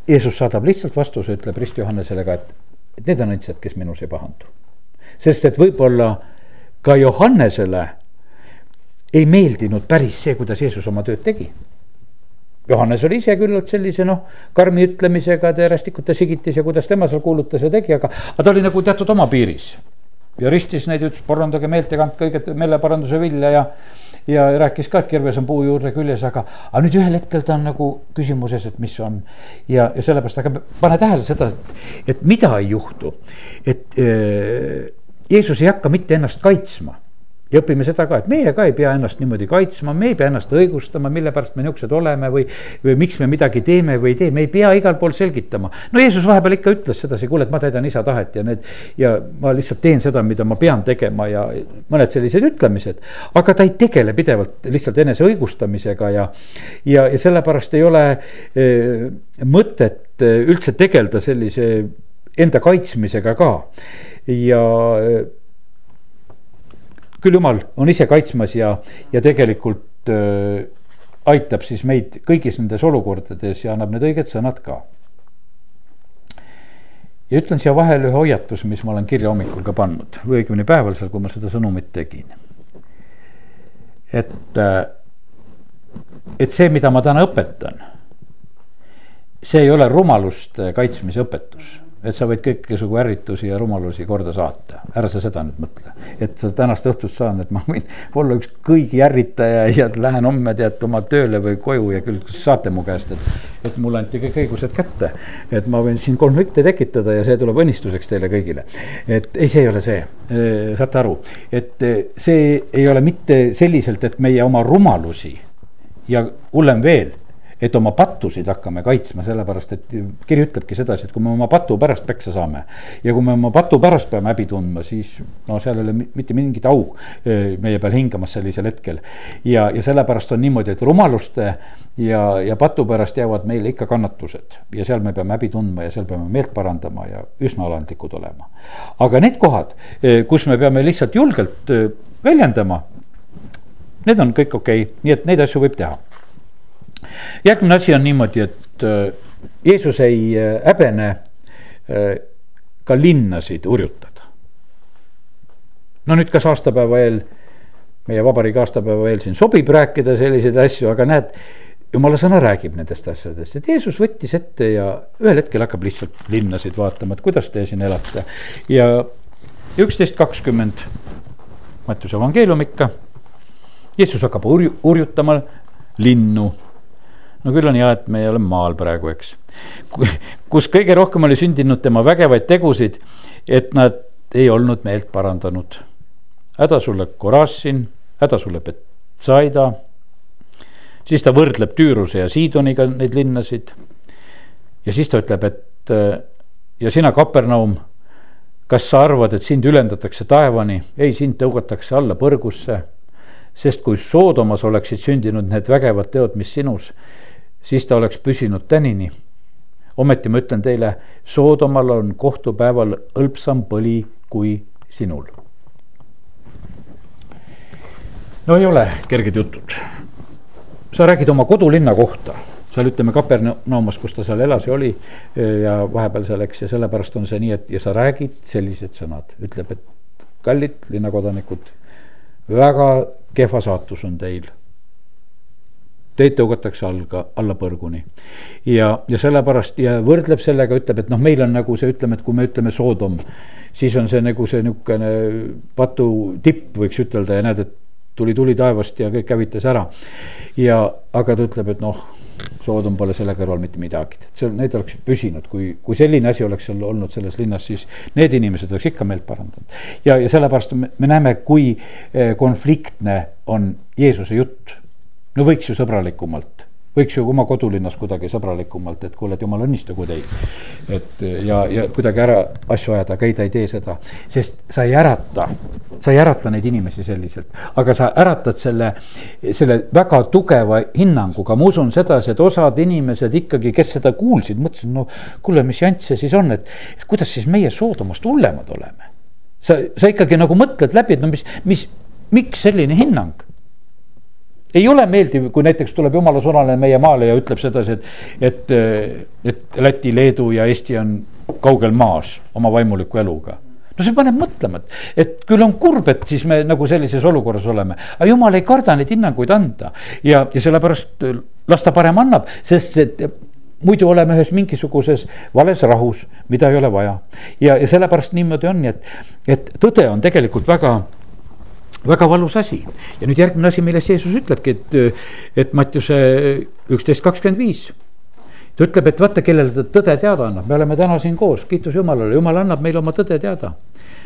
Jeesus saadab lihtsalt vastuse, ütleb Rist Johannesele ka, et, et need on õndsad, kes minus ei pahandu. sest et võib-olla ka Johannesele ei meeldinud päris see, kuidas Jeesus oma tööd tegi Johannes oli ise küllalt sellise noh, karmi ütlemisega, te rästikute sigitis ja kuidas tema seal kuulutas ja tegi, aga, aga ta oli nagu teatud oma piiris. ja ristis neid, ütles parandage meelt ja kandke õiget meeleparanduse vilja ja. ja rääkis ka, et kirves on puu juurde küljes, aga, aga nüüd ühel hetkel ta on nagu küsimuses, et mis on. ja, ja sellepärast, aga pane tähele seda, et, mida ei juhtu, et äh, Jeesus ei hakka mitte ennast kaitsma ja õpime seda ka, et meie ka ei pea ennast niimoodi kaitsma, me ei pea ennast õigustama, mille pärast me niisugused oleme või. või miks me midagi teeme või ei tee, me ei pea igal pool selgitama. no Jeesus vahepeal ikka ütles sedasi, kuule, et ma täidan isa tahet ja need. ja ma lihtsalt teen seda, mida ma pean tegema ja mõned sellised ütlemised. aga ta ei tegele pidevalt lihtsalt enese õigustamisega ja, ja, ja sellepärast ei ole e, mõtet eh, üldse tegeleda sellise enda kaitsmisega ka ja küll jumal on ise kaitsmas ja, ja tegelikult äh, aitab siis meid kõigis nendes olukordades ja annab need õiged sõnad ka. ja ütlen siia vahele ühe hoiatuse, mis ma olen kirja hommikul ka pannud või õigemini päeval seal, kui ma seda sõnumit tegin. et, äh, et see, mida ma täna õpetan, see ei ole rumaluste kaitsmise õpetus et sa võid kõiksugu ärritusi ja rumalusi korda saata, ära sa seda nüüd mõtle. et tänast õhtust saan, et ma võin olla üks kõigi ärritaja ja lähen homme tead oma tööle või koju ja küll saate mu käest, et. et mulle anti kõik õigused kätte, et ma võin siin konflikte tekitada ja see tuleb õnnistuseks teile kõigile. et ei, see ei ole see, saate aru, et see ei ole mitte selliselt, et meie oma rumalusi ja hullem veel et oma pattusid hakkame kaitsma, sellepärast et kiri ütlebki sedasi, et kui me oma patu pärast peksa saame. ja kui me oma patu pärast peame häbi tundma, siis no seal ei ole mitte mingit au meie peal hingamas sellisel hetkel. ja, ja sellepärast on niimoodi, et rumaluste ja, ja patu pärast jäävad meile ikka kannatused ja seal me peame häbi tundma ja seal peame meelt parandama ja üsna alandlikud olema. aga need kohad, kus me peame lihtsalt julgelt väljendama, need on kõik okei okay., nii et neid asju võib teha järgmine asi on niimoodi, et äh, Jeesus ei äh, häbene äh, ka linnasid hurjutada. no nüüd, kas aastapäeva eel, meie vabariigi aastapäeva eel siin sobib rääkida selliseid asju, aga näed, jumala sõna räägib nendest asjadest, et Jeesus võttis ette ja ühel hetkel hakkab lihtsalt linnasid vaatama, et kuidas te siin elate. ja üksteist kakskümmend, Mattiuse evangeelium ikka. Jeesus hakkab urju, urjutama linnu no küll on hea, et me ei ole maal praegu, eks. kus kõige rohkem oli sündinud tema vägevaid tegusid, et nad ei olnud meelt parandanud. häda sulle Korassin, häda sulle Betsaida. siis ta võrdleb Tüüruse ja Siidoniga neid linnasid. ja siis ta ütleb, et ja sina, Kapernaum, kas sa arvad, et sind ülendatakse taevani, ei, sind tõugatakse alla põrgusse sest kui Soodomas oleksid sündinud need vägevad teod, mis sinus, siis ta oleks püsinud tänini. ometi ma ütlen teile, Soodomal on kohtupäeval hõlpsam põli kui sinul. no ei ole kerged jutud. sa räägid oma kodulinna kohta, seal ütleme Kapernaumas, kus ta seal elas ja oli ja vahepeal seal, eks, ja sellepärast on see nii, et ja sa räägid sellised sõnad, ütleb, et kallid linnakodanikud, väga kehva saatus on teil teid tõugatakse alga, alla põrguni. ja, ja sellepärast ja võrdleb sellega, ütleb, et noh, meil on nagu see, ütleme, et kui me ütleme Soodom, siis on see nagu see niisugune patu tipp, võiks ütelda ja näed, et tuli tuli taevast ja kõik hävitas ära. ja, aga ta ütleb, et noh, Soodom pole selle kõrval mitte midagi, et see, need oleksid püsinud, kui, kui selline asi oleks seal olnud selles linnas, siis need inimesed oleks ikka meelt parandanud. ja, ja sellepärast me, me näeme, kui eh, konfliktne on Jeesuse jutt no võiks ju sõbralikumalt, võiks ju oma kodulinnas kuidagi sõbralikumalt, et kuule, et jumal õnnistagu teid. et ja, ja kuidagi ära asju ajada, aga ei, ta ei tee seda, sest sa ei ärata, sa ei ärata neid inimesi selliselt, aga sa äratad selle, selle väga tugeva hinnanguga, ma usun sedasi, et osad inimesed ikkagi, kes seda kuulsid, mõtlesid, no kuule, mis jant see siis on, et kuidas siis meie Soodomast hullemad oleme. sa, sa ikkagi nagu mõtled läbi, et no mis, mis, miks selline hinnang ei ole meeldiv, kui näiteks tuleb jumala sõnale meie maale ja ütleb sedasi, et, et, et Läti, Leedu ja Eesti on kaugel maas oma vaimuliku eluga. No see paneb mõtlema, et, et küll on kurb, et siis me nagu sellises olukorras oleme, aga jumal ei karda neid hinnanguid anda. Ja, ja sellepärast las ta parem annab, sest et muidu oleme ühes mingisuguses vales rahus, mida ei ole vaja. ja, ja sellepärast niimoodi on, et, et tõde on tegelikult väga väga valus asi ja nüüd järgmine asi, millest Jeesus ütlebki, et, et Mattiuse üksteist kakskümmend viis. ta ütleb, et vaata, kellele ta tõde teada annab, me oleme täna siin koos, kiitus Jumalale, Jumal annab meile oma tõde teada.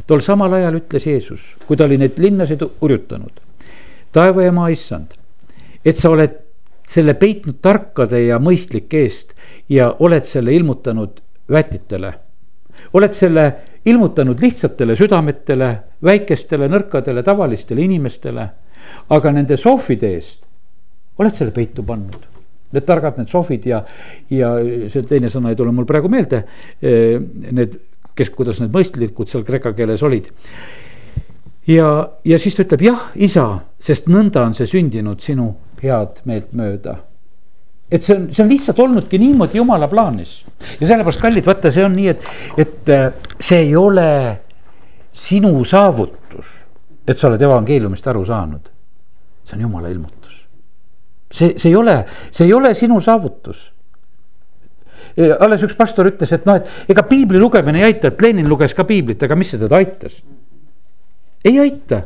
tol samal ajal ütles Jeesus, kui ta oli neid linnasid urjutanud. taeva ja maa issand, et sa oled selle peitnud tarkade ja mõistlike eest ja oled selle ilmutanud vätitele. Oled selle ilmutanud lihtsatele südametele, väikestele, nõrkadele, tavalistele inimestele. aga nende sohvide eest oled selle peitu pannud. Need targad, need sohvid ja, ja see teine sõna ei tule mul praegu meelde. Eh, need, kes, kuidas need mõistlikud seal kreeka keeles olid. ja, ja siis ta ütleb jah, isa, sest nõnda on see sündinud sinu head meelt mööda et see on, see on lihtsalt olnudki niimoodi jumala plaanis. ja sellepärast, kallid, vaata, see on nii, et, et äh, see ei ole sinu saavutus, et sa oled evangeeliumist aru saanud. see on jumala ilmutus. see, see ei ole, see ei ole sinu saavutus alles üks pastor ütles, et noh, et ega piibli lugemine ei aita, et Lenin luges ka piiblit, aga mis see teda aitas? ei aita.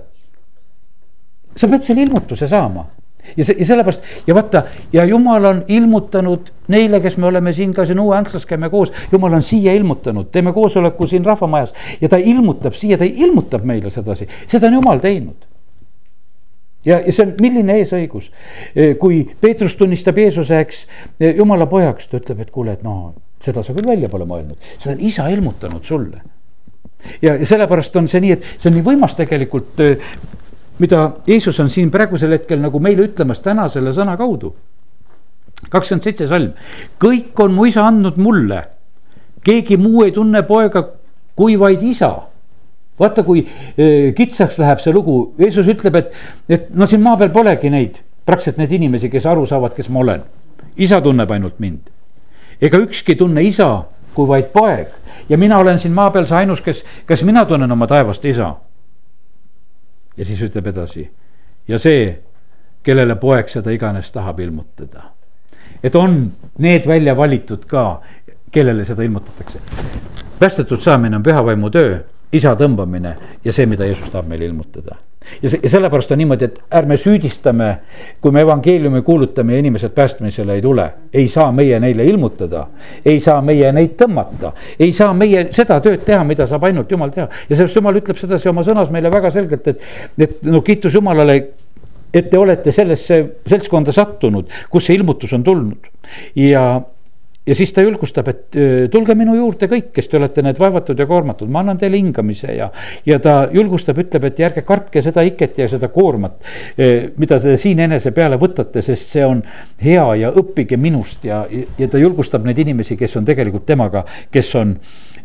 sa pead selle ilmutuse saama ja see, ja sellepärast ja vaata ja jumal on ilmutanud neile, kes me oleme siin ka siin Uue Antslas käime koos, jumal on siia ilmutanud, teeme koosoleku siin rahvamajas. Ja ta ilmutab siia, ta ilmutab meile sedasi, seda on jumal teinud. Ja, ja see on, milline eesõigus, kui Peetrus tunnistab Jeesuse, eks, jumala pojaks, ta ütleb, et kuule, et no seda sa küll välja pole mõelnud, seda on isa ilmutanud sulle. ja, ja sellepärast on see nii, et see on nii võimas tegelikult mida Jeesus on siin praegusel hetkel nagu meile ütlemas täna selle sõna kaudu. kakskümmend seitse salm, kõik on mu isa andnud mulle, keegi muu ei tunne poega kui vaid isa vaata, kui e, kitsaks läheb see lugu, Jeesus ütleb, et, et no siin maa peal polegi neid, praktiliselt neid inimesi, kes aru saavad, kes ma olen. isa tunneb ainult mind. ega ükski ei tunne isa kui vaid poeg ja mina olen siin maa peal see ainus, kes, kes mina tunnen oma taevast isa ja siis ütleb edasi ja see, kellele poeg seda iganes tahab ilmutada. et on need välja valitud ka, kellele seda ilmutatakse. päästetud saamine on pühavaimu töö, isa tõmbamine ja see, mida Jeesus tahab meile ilmutada ja see, ja sellepärast on niimoodi, et ärme süüdistame, kui me evangeeliumi kuulutame ja inimesed päästmisele ei tule. ei saa meie neile ilmutada, ei saa meie neid tõmmata, ei saa meie seda tööd teha, mida saab ainult jumal teha. ja sellepärast jumal ütleb sedasi oma sõnas meile väga selgelt, et, et no kiitus Jumalale et te olete sellesse seltskonda sattunud, kus see ilmutus on tulnud ja ja siis ta julgustab, et tulge minu juurde kõik, kes te olete need vaevatud ja koormatud, ma annan teile hingamise ja. ja ta julgustab, ütleb, et ärge kartke seda iket ja seda koormat, mida te siin enese peale võtate, sest see on hea ja õppige minust ja, ja ta julgustab neid inimesi, kes on tegelikult temaga, kes on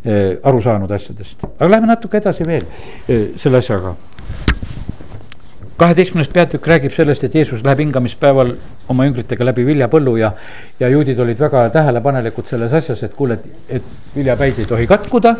aru saanud asjadest. aga lähme natuke edasi veel selle asjaga kaheteistkümnes peatükk räägib sellest, et Jeesus läheb hingamispäeval oma jüngritega läbi viljapõllu ja, ja juudid olid väga tähelepanelikud selles asjas, et kuule, et, et viljapäid ei tohi katkuda.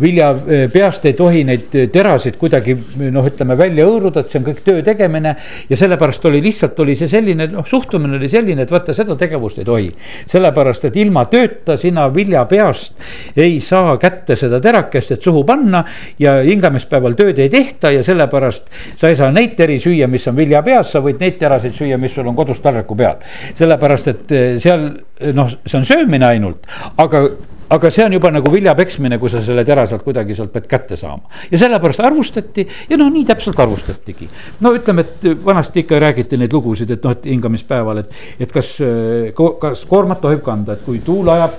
vilja eh, peast ei tohi neid terasid kuidagi noh, ütleme välja hõõruda, et see on kõik töö tegemine. ja sellepärast oli lihtsalt oli see selline noh, suhtumine oli selline, et vaata seda tegevust ei tohi. sellepärast, et ilma tööta sina vilja peast ei saa kätte seda terakest, et suhu panna ja hingamispäeval tööd ei tehta ja sellepärast sa ei saa neid teri süüa, mis on vilja peas, sa võid neid terasid süüa, mis sul on kodus taldriku peal. sellepärast, et eh, seal noh, see on söömine ainult, aga aga see on juba nagu vilja peksmine, kui sa selle tera sealt kuidagi sealt pead kätte saama. ja sellepärast arvustati ja noh, nii täpselt arvustatigi. no ütleme, et vanasti ikka räägiti neid lugusid, et noh, et hingamispäeval, et, et kas, eh, kas koormat tohib kanda, et kui tuul ajab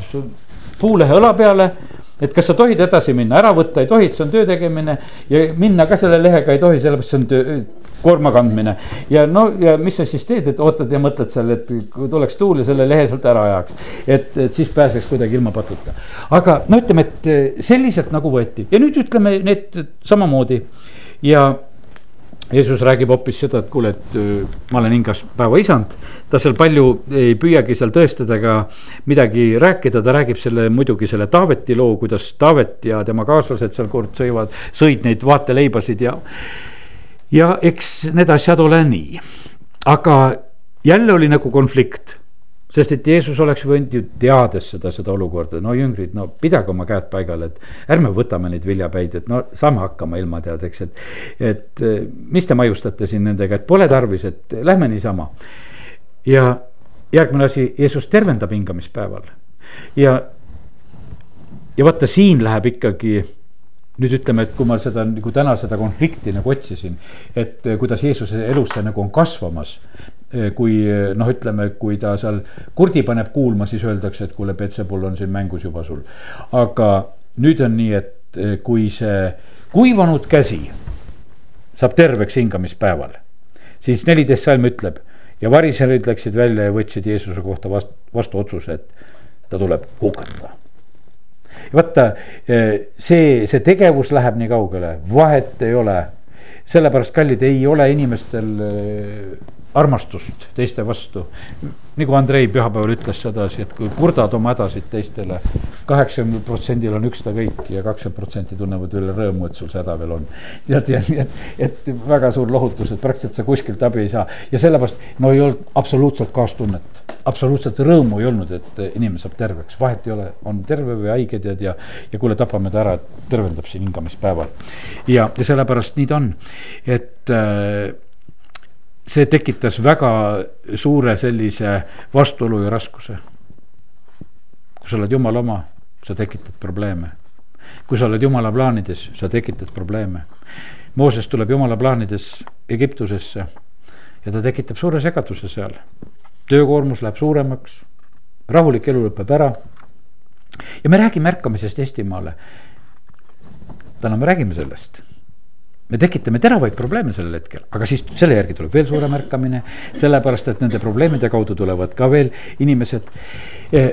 puulehe õla peale et kas sa tohid edasi minna, ära võtta ei tohi, see on töö tegemine ja minna ka selle lehega ei tohi, sellepärast see on töö, koorma kandmine. ja no ja mis sa siis teed, et ootad ja mõtled seal, et kui tuleks tuul ja selle lehe sealt ära ajaks. et, et siis pääseks kuidagi ilma patuta. aga no ütleme, et selliselt nagu võeti ja nüüd ütleme need samamoodi ja Jeesus räägib hoopis seda, et kuule, et äh, ma olen hingas päeva isand. ta seal palju ei püüagi seal tõestada ega midagi rääkida, ta räägib selle muidugi selle Taaveti loo, kuidas Taavet ja tema kaaslased seal kord sõivad, sõid neid vaateleibasid ja. Ja eks need asjad ole nii, aga jälle oli nagu konflikt. sest et Jeesus oleks võinud ju teades seda, seda olukorda, no jüngrid, no pidage oma käed paigal, et ärme võtame neid viljapäid, et no saame hakkama ilma tead, eks, et. et mis te maiustate siin nendega, et pole tarvis, et lähme niisama. ja järgmine asi, Jeesus tervendab hingamispäeval ja, ja vaata, siin läheb ikkagi nüüd ütleme, et kui ma seda nagu täna seda konflikti nagu otsisin, et eh, kuidas Jeesuse elus see nagu on kasvamas. Eh, kui eh, noh, ütleme, kui ta seal kurdi paneb kuulma, siis öeldakse, et kuule, Petsepul on siin mängus juba sul. aga nüüd on nii, et kui see kuivanud käsi saab terveks hingamispäeval, siis neliteist salm ütleb ja variserid läksid välja ja võtsid Jeesuse kohta vastu, vastu otsuse, et ta tuleb hukata vaata, eh, see, see tegevus läheb nii kaugele, vahet ei ole. sellepärast, kallid, ei ole inimestel eh, armastust teiste vastu. nagu Andrei pühapäeval ütles sedasi, et kui kurdad oma hädasid teistele, kaheksakümnel protsendil on ükskõik ja kakskümmend protsenti tunnevad üle rõõmu, et sul see häda veel on. tead, ja nii, et, et väga suur lohutus, et praktiliselt sa kuskilt abi ei saa ja sellepärast no ei olnud absoluutselt kaastunnet. absoluutselt rõõmu ei olnud, et inimene saab terveks, vahet ei ole, on terve või haige tead ja, ja kuule, tapame ta ära, tervendab siin hingamispäeval. ja, ja sellepärast nii ta on, et äh, see tekitas väga suure sellise vastuolu ja raskuse. kui sa oled jumala oma, sa tekitad probleeme. kui sa oled jumala plaanides, sa tekitad probleeme. Mooses tuleb jumala plaanides Egiptusesse ja ta tekitab suure segaduse seal. töökoormus läheb suuremaks, rahulik elu lõpeb ära. ja me räägime ärkamisest Eestimaale. täna me räägime sellest me tekitame teravaid probleeme sellel hetkel, aga siis selle järgi tuleb veel suurem ärkamine, sellepärast et nende probleemide kaudu tulevad ka veel inimesed. Eh,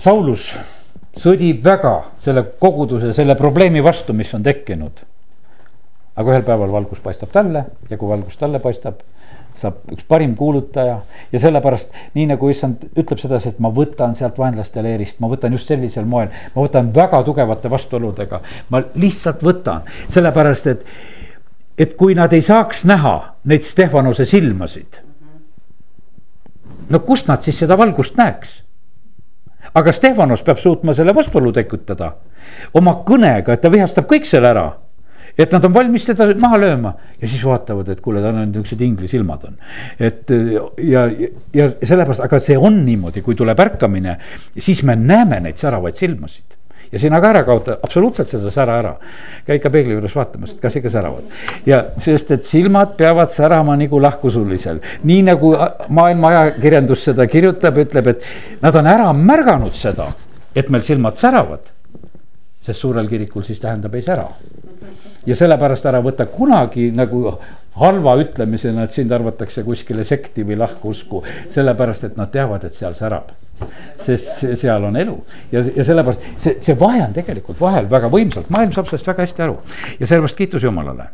Saulus sõdib väga selle koguduse, selle probleemi vastu, mis on tekkinud. aga ühel päeval valgus paistab talle ja kui valgus talle paistab saab üks parim kuulutaja ja sellepärast nii nagu issand ütleb sedasi, et ma võtan sealt vaenlaste leerist, ma võtan just sellisel moel, ma võtan väga tugevate vastuoludega, ma lihtsalt võtan, sellepärast et, et kui nad ei saaks näha neid Stefanuse silmasid. no kust nad siis seda valgust näeks? aga Stefanos peab suutma selle vastuolu tekitada oma kõnega, et ta vihastab kõik selle ära et nad on valmis teda maha lööma ja siis vaatavad, et kuule, tal on niisugused inglisilmad on. et ja, ja sellepärast, aga see on niimoodi, kui tuleb ärkamine, siis me näeme neid säravaid silmasid ja sina ka ära kaota absoluutselt seda sära ära. käi ikka peegli juures vaatamas, et kas ikka säravad. ja sest, et silmad peavad särama nagu lahkusulisel, nii nagu maailma ajakirjandus seda kirjutab, ütleb, et nad on ära märganud seda, et meil silmad säravad. sest suurel kirikul siis tähendab ei sära ja sellepärast ära võta kunagi nagu halva ütlemisena, et sind arvatakse kuskile sekti või lahkusku, sellepärast et nad teavad, et seal särab. Sest seal on elu. Ja, ja sellepärast see, see vahe on tegelikult vahel väga võimsalt, maailm saab sellest väga hästi aru. Ja sellepärast kiitus Jumalale.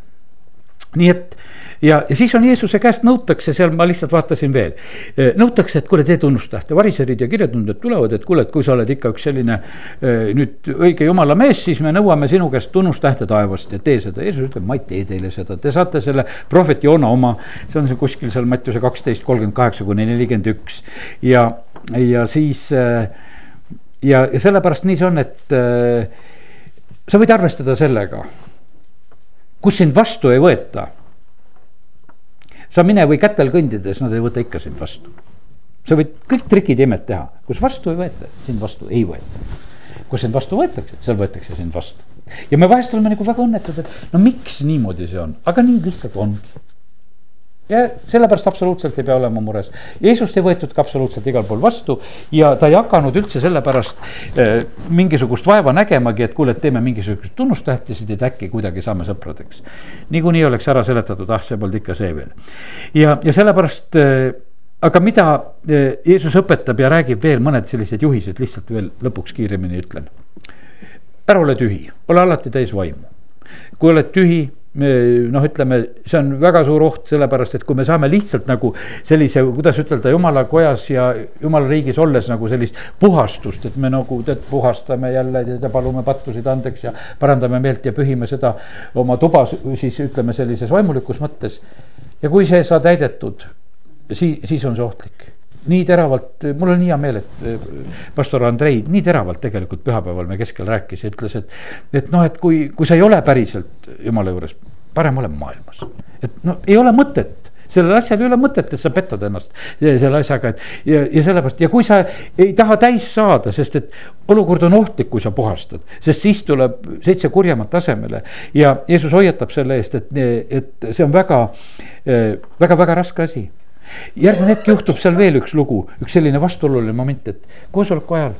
nii et ja, ja siis on Jeesuse käest nõutakse, seal ma lihtsalt vaatasin veel. Eh, nõutakse, et kuule, tee tunnustähte, variserid ja kirjatundjad tulevad, et kuule, et kui sa oled ikka üks selline eh, nüüd õige jumala mees, siis me nõuame sinu käest tunnustähte taevast ja tee seda. Jeesus ütleb, ma ei tee teile seda, te saate selle prohvet Joona oma, see on see kuskil seal Mattiuse kaksteist, kolmkümmend kaheksa kuni nelikümmend üks ja, ja siis eh, ja, ja sellepärast nii see on, et sa võid arvestada sellega, kus sind vastu ei võeta sa mine või kätel kõndides, nad ei võta ikka sind vastu. sa võid kõik trikid ja imed teha, kus vastu ei võeta, sind vastu ei võeta. kus sind vastu võetakse, seal võetakse sind vastu. ja me vahest oleme nagu väga õnnetud, et no miks niimoodi see on, aga nii lihtsalt ongi ja sellepärast absoluutselt ei pea olema mures. Jeesust ei võetud ka absoluutselt igal pool vastu ja ta ei hakanud üldse sellepärast äh, mingisugust vaeva nägemagi, et kuule, et teeme mingisuguseid tunnustähtisid, et äkki kuidagi saame sõpradeks. niikuinii oleks ära seletatud, ah, see polnud ikka see veel. ja, ja sellepärast äh, aga mida äh, Jeesus õpetab ja räägib veel mõned sellised juhised, lihtsalt veel lõpuks kiiremini ütlen. ära ole tühi, ole alati täis vaimu. kui oled tühi noh, ütleme, see on väga suur oht, sellepärast et kui me saame lihtsalt nagu sellise, kuidas ütelda, jumala kojas ja jumala riigis olles nagu sellist puhastust, et me nagu tead, puhastame jälle ja palume pattusid andeks ja parandame meelt ja pühime seda oma tuba siis ütleme sellises vaimulikus mõttes. ja kui see ei saa täidetud, siis, siis on see ohtlik nii teravalt, mul on nii hea meel, et eh, pastor Andrei nii teravalt tegelikult pühapäeval me keskel rääkis ja ütles, et. et noh, et kui, kui sa ei ole päriselt jumala juures, parem ole maailmas. et no ei ole mõtet sellel asjal ei ole mõtet, et sa petad ennast selle asjaga, et ja, ja sellepärast ja kui sa ei taha täis saada, sest et olukord on ohtlik, kui sa puhastad, sest siis tuleb seitse kurjemat asemele. ja Jeesus hoiatab selle eest, et, et see on väga, väga, väga raske asi järgmine hetk juhtub seal veel üks lugu, üks selline vastuoluline moment, et koosoleku ajal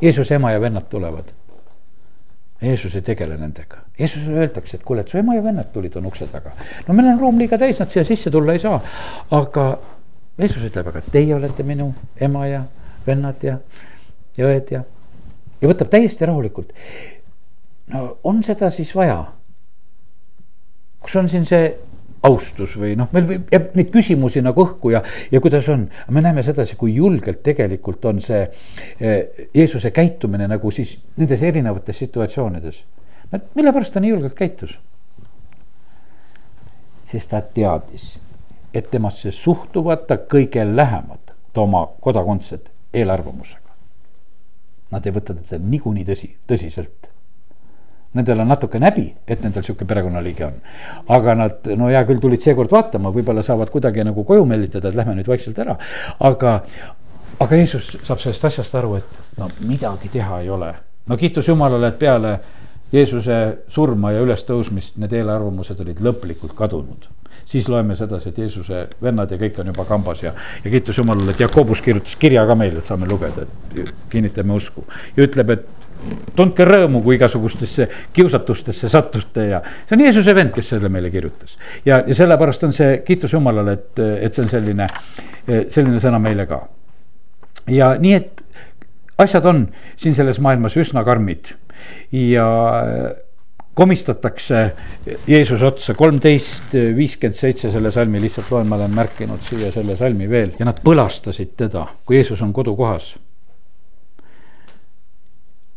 Jeesuse ema ja vennad tulevad. Jeesus ei tegele nendega, Jeesusele öeldakse, et kuule, et su ema ja vennad tulid, on ukse taga. no meil on ruum liiga täis, nad siia sisse tulla ei saa, aga Jeesus ütleb, aga teie olete minu ema ja vennad ja, ja õed ja, ja võtab täiesti rahulikult. no on seda siis vaja? kus on siin see austus või noh, meil võib, jääb neid küsimusi nagu õhku ja, ja kuidas on. me näeme sedasi, kui julgelt tegelikult on see eh, Jeesuse käitumine nagu siis nendes erinevates situatsioonides. mille pärast ta nii julgelt käitus? sest ta teadis, et temasse suhtuvad ta kõige lähemad, ta oma kodakondsed eelarvamusega. Nad ei võta teda niikuinii tõsi, tõsiselt Nendel on natuke näbi, et nendel sihuke perekonnaliige on. aga nad, no hea küll, tulid seekord vaatama, võib-olla saavad kuidagi nagu koju meelitada, et lähme nüüd vaikselt ära. aga, aga Jeesus saab sellest asjast aru, et no midagi teha ei ole. no kiitus Jumalale, et peale Jeesuse surma ja ülestõusmist need eelarvamused olid lõplikult kadunud. siis loeme sedasi, et Jeesuse vennad ja kõik on juba kambas ja, ja kiitus Jumalale, et Jakobus kirjutas kirja ka meile, et saame lugeda, et kinnitame usku. ja ütleb, et tundke rõõmu, kui igasugustesse kiusatustesse sattute ja see on Jeesuse vend, kes selle meile kirjutas. ja, ja sellepärast on see kiitus Jumalale, et, et see on selline, selline sõna meile ka. ja nii, et asjad on siin selles maailmas üsna karmid ja komistatakse Jeesuse otsa, kolmteist viiskümmend seitse selle salmi lihtsalt loen, ma olen märkinud siia selle salmi veel ja nad põlastasid teda, kui Jeesus on kodukohas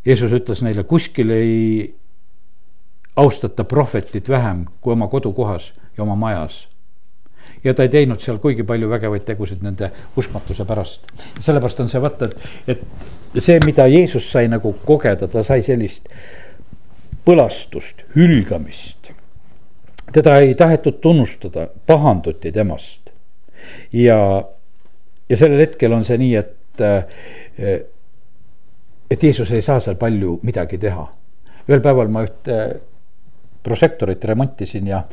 Jeesus ütles neile, kuskil ei austata prohvetit vähem kui oma kodukohas ja oma majas. ja ta ei teinud seal kuigi palju vägevaid tegusid nende uskmatuse pärast. sellepärast on see vaata, et, et see, mida Jeesus sai nagu kogeda, ta sai sellist põlastust, hülgamist. teda ei tahetud tunnustada, pahanduti temast. ja, ja sellel hetkel on see nii, et äh, et Jeesus ei saa seal palju midagi teha. ühel päeval ma ühte prožektorit remontisin ja,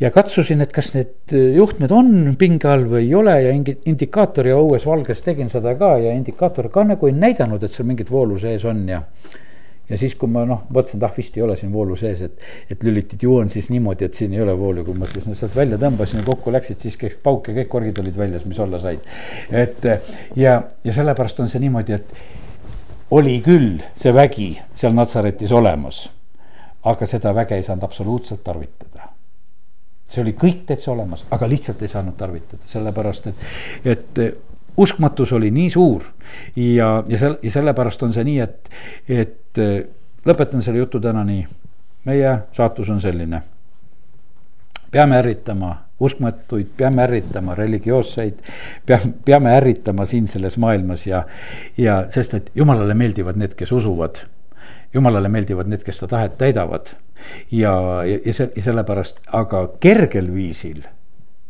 ja katsusin, et kas need juhtmed on pinge all või ei ole ja indikaatori õues valges tegin seda ka ja indikaator ka nagu ei näidanud, et seal mingit voolu sees on ja ja siis, kui ma noh, mõtlesin, et ah vist ei ole siin voolu sees, et, et lülitid ju on siis niimoodi, et siin ei ole voolu, kui ma siis no, sealt välja tõmbasin ja kokku läksid, siis käis pauk ja kõik korgid olid väljas, mis olla said. et ja, ja sellepärast on see niimoodi, et oli küll see vägi seal Natsaretis olemas, aga seda väge ei saanud absoluutselt tarvitada. see oli kõik täitsa olemas, aga lihtsalt ei saanud tarvitada, sellepärast et, et uskmatus oli nii suur ja, ja sel-, ja sellepärast on see nii, et, et lõpetan selle jutu täna nii. meie saatus on selline. peame ärritama uskmatuid, peame ärritama religioosseid, peame, peame ärritama siin selles maailmas ja, ja sest, et jumalale meeldivad need, kes usuvad. jumalale meeldivad need, kes ta tahet täidavad ja, ja, ja see, ja sellepärast, aga kergel viisil,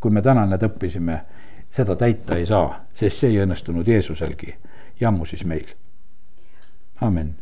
kui me täna need õppisime, seda täita ei saa, sest see ei õnnestunud Jeesuselgi ja ammu siis meil. amin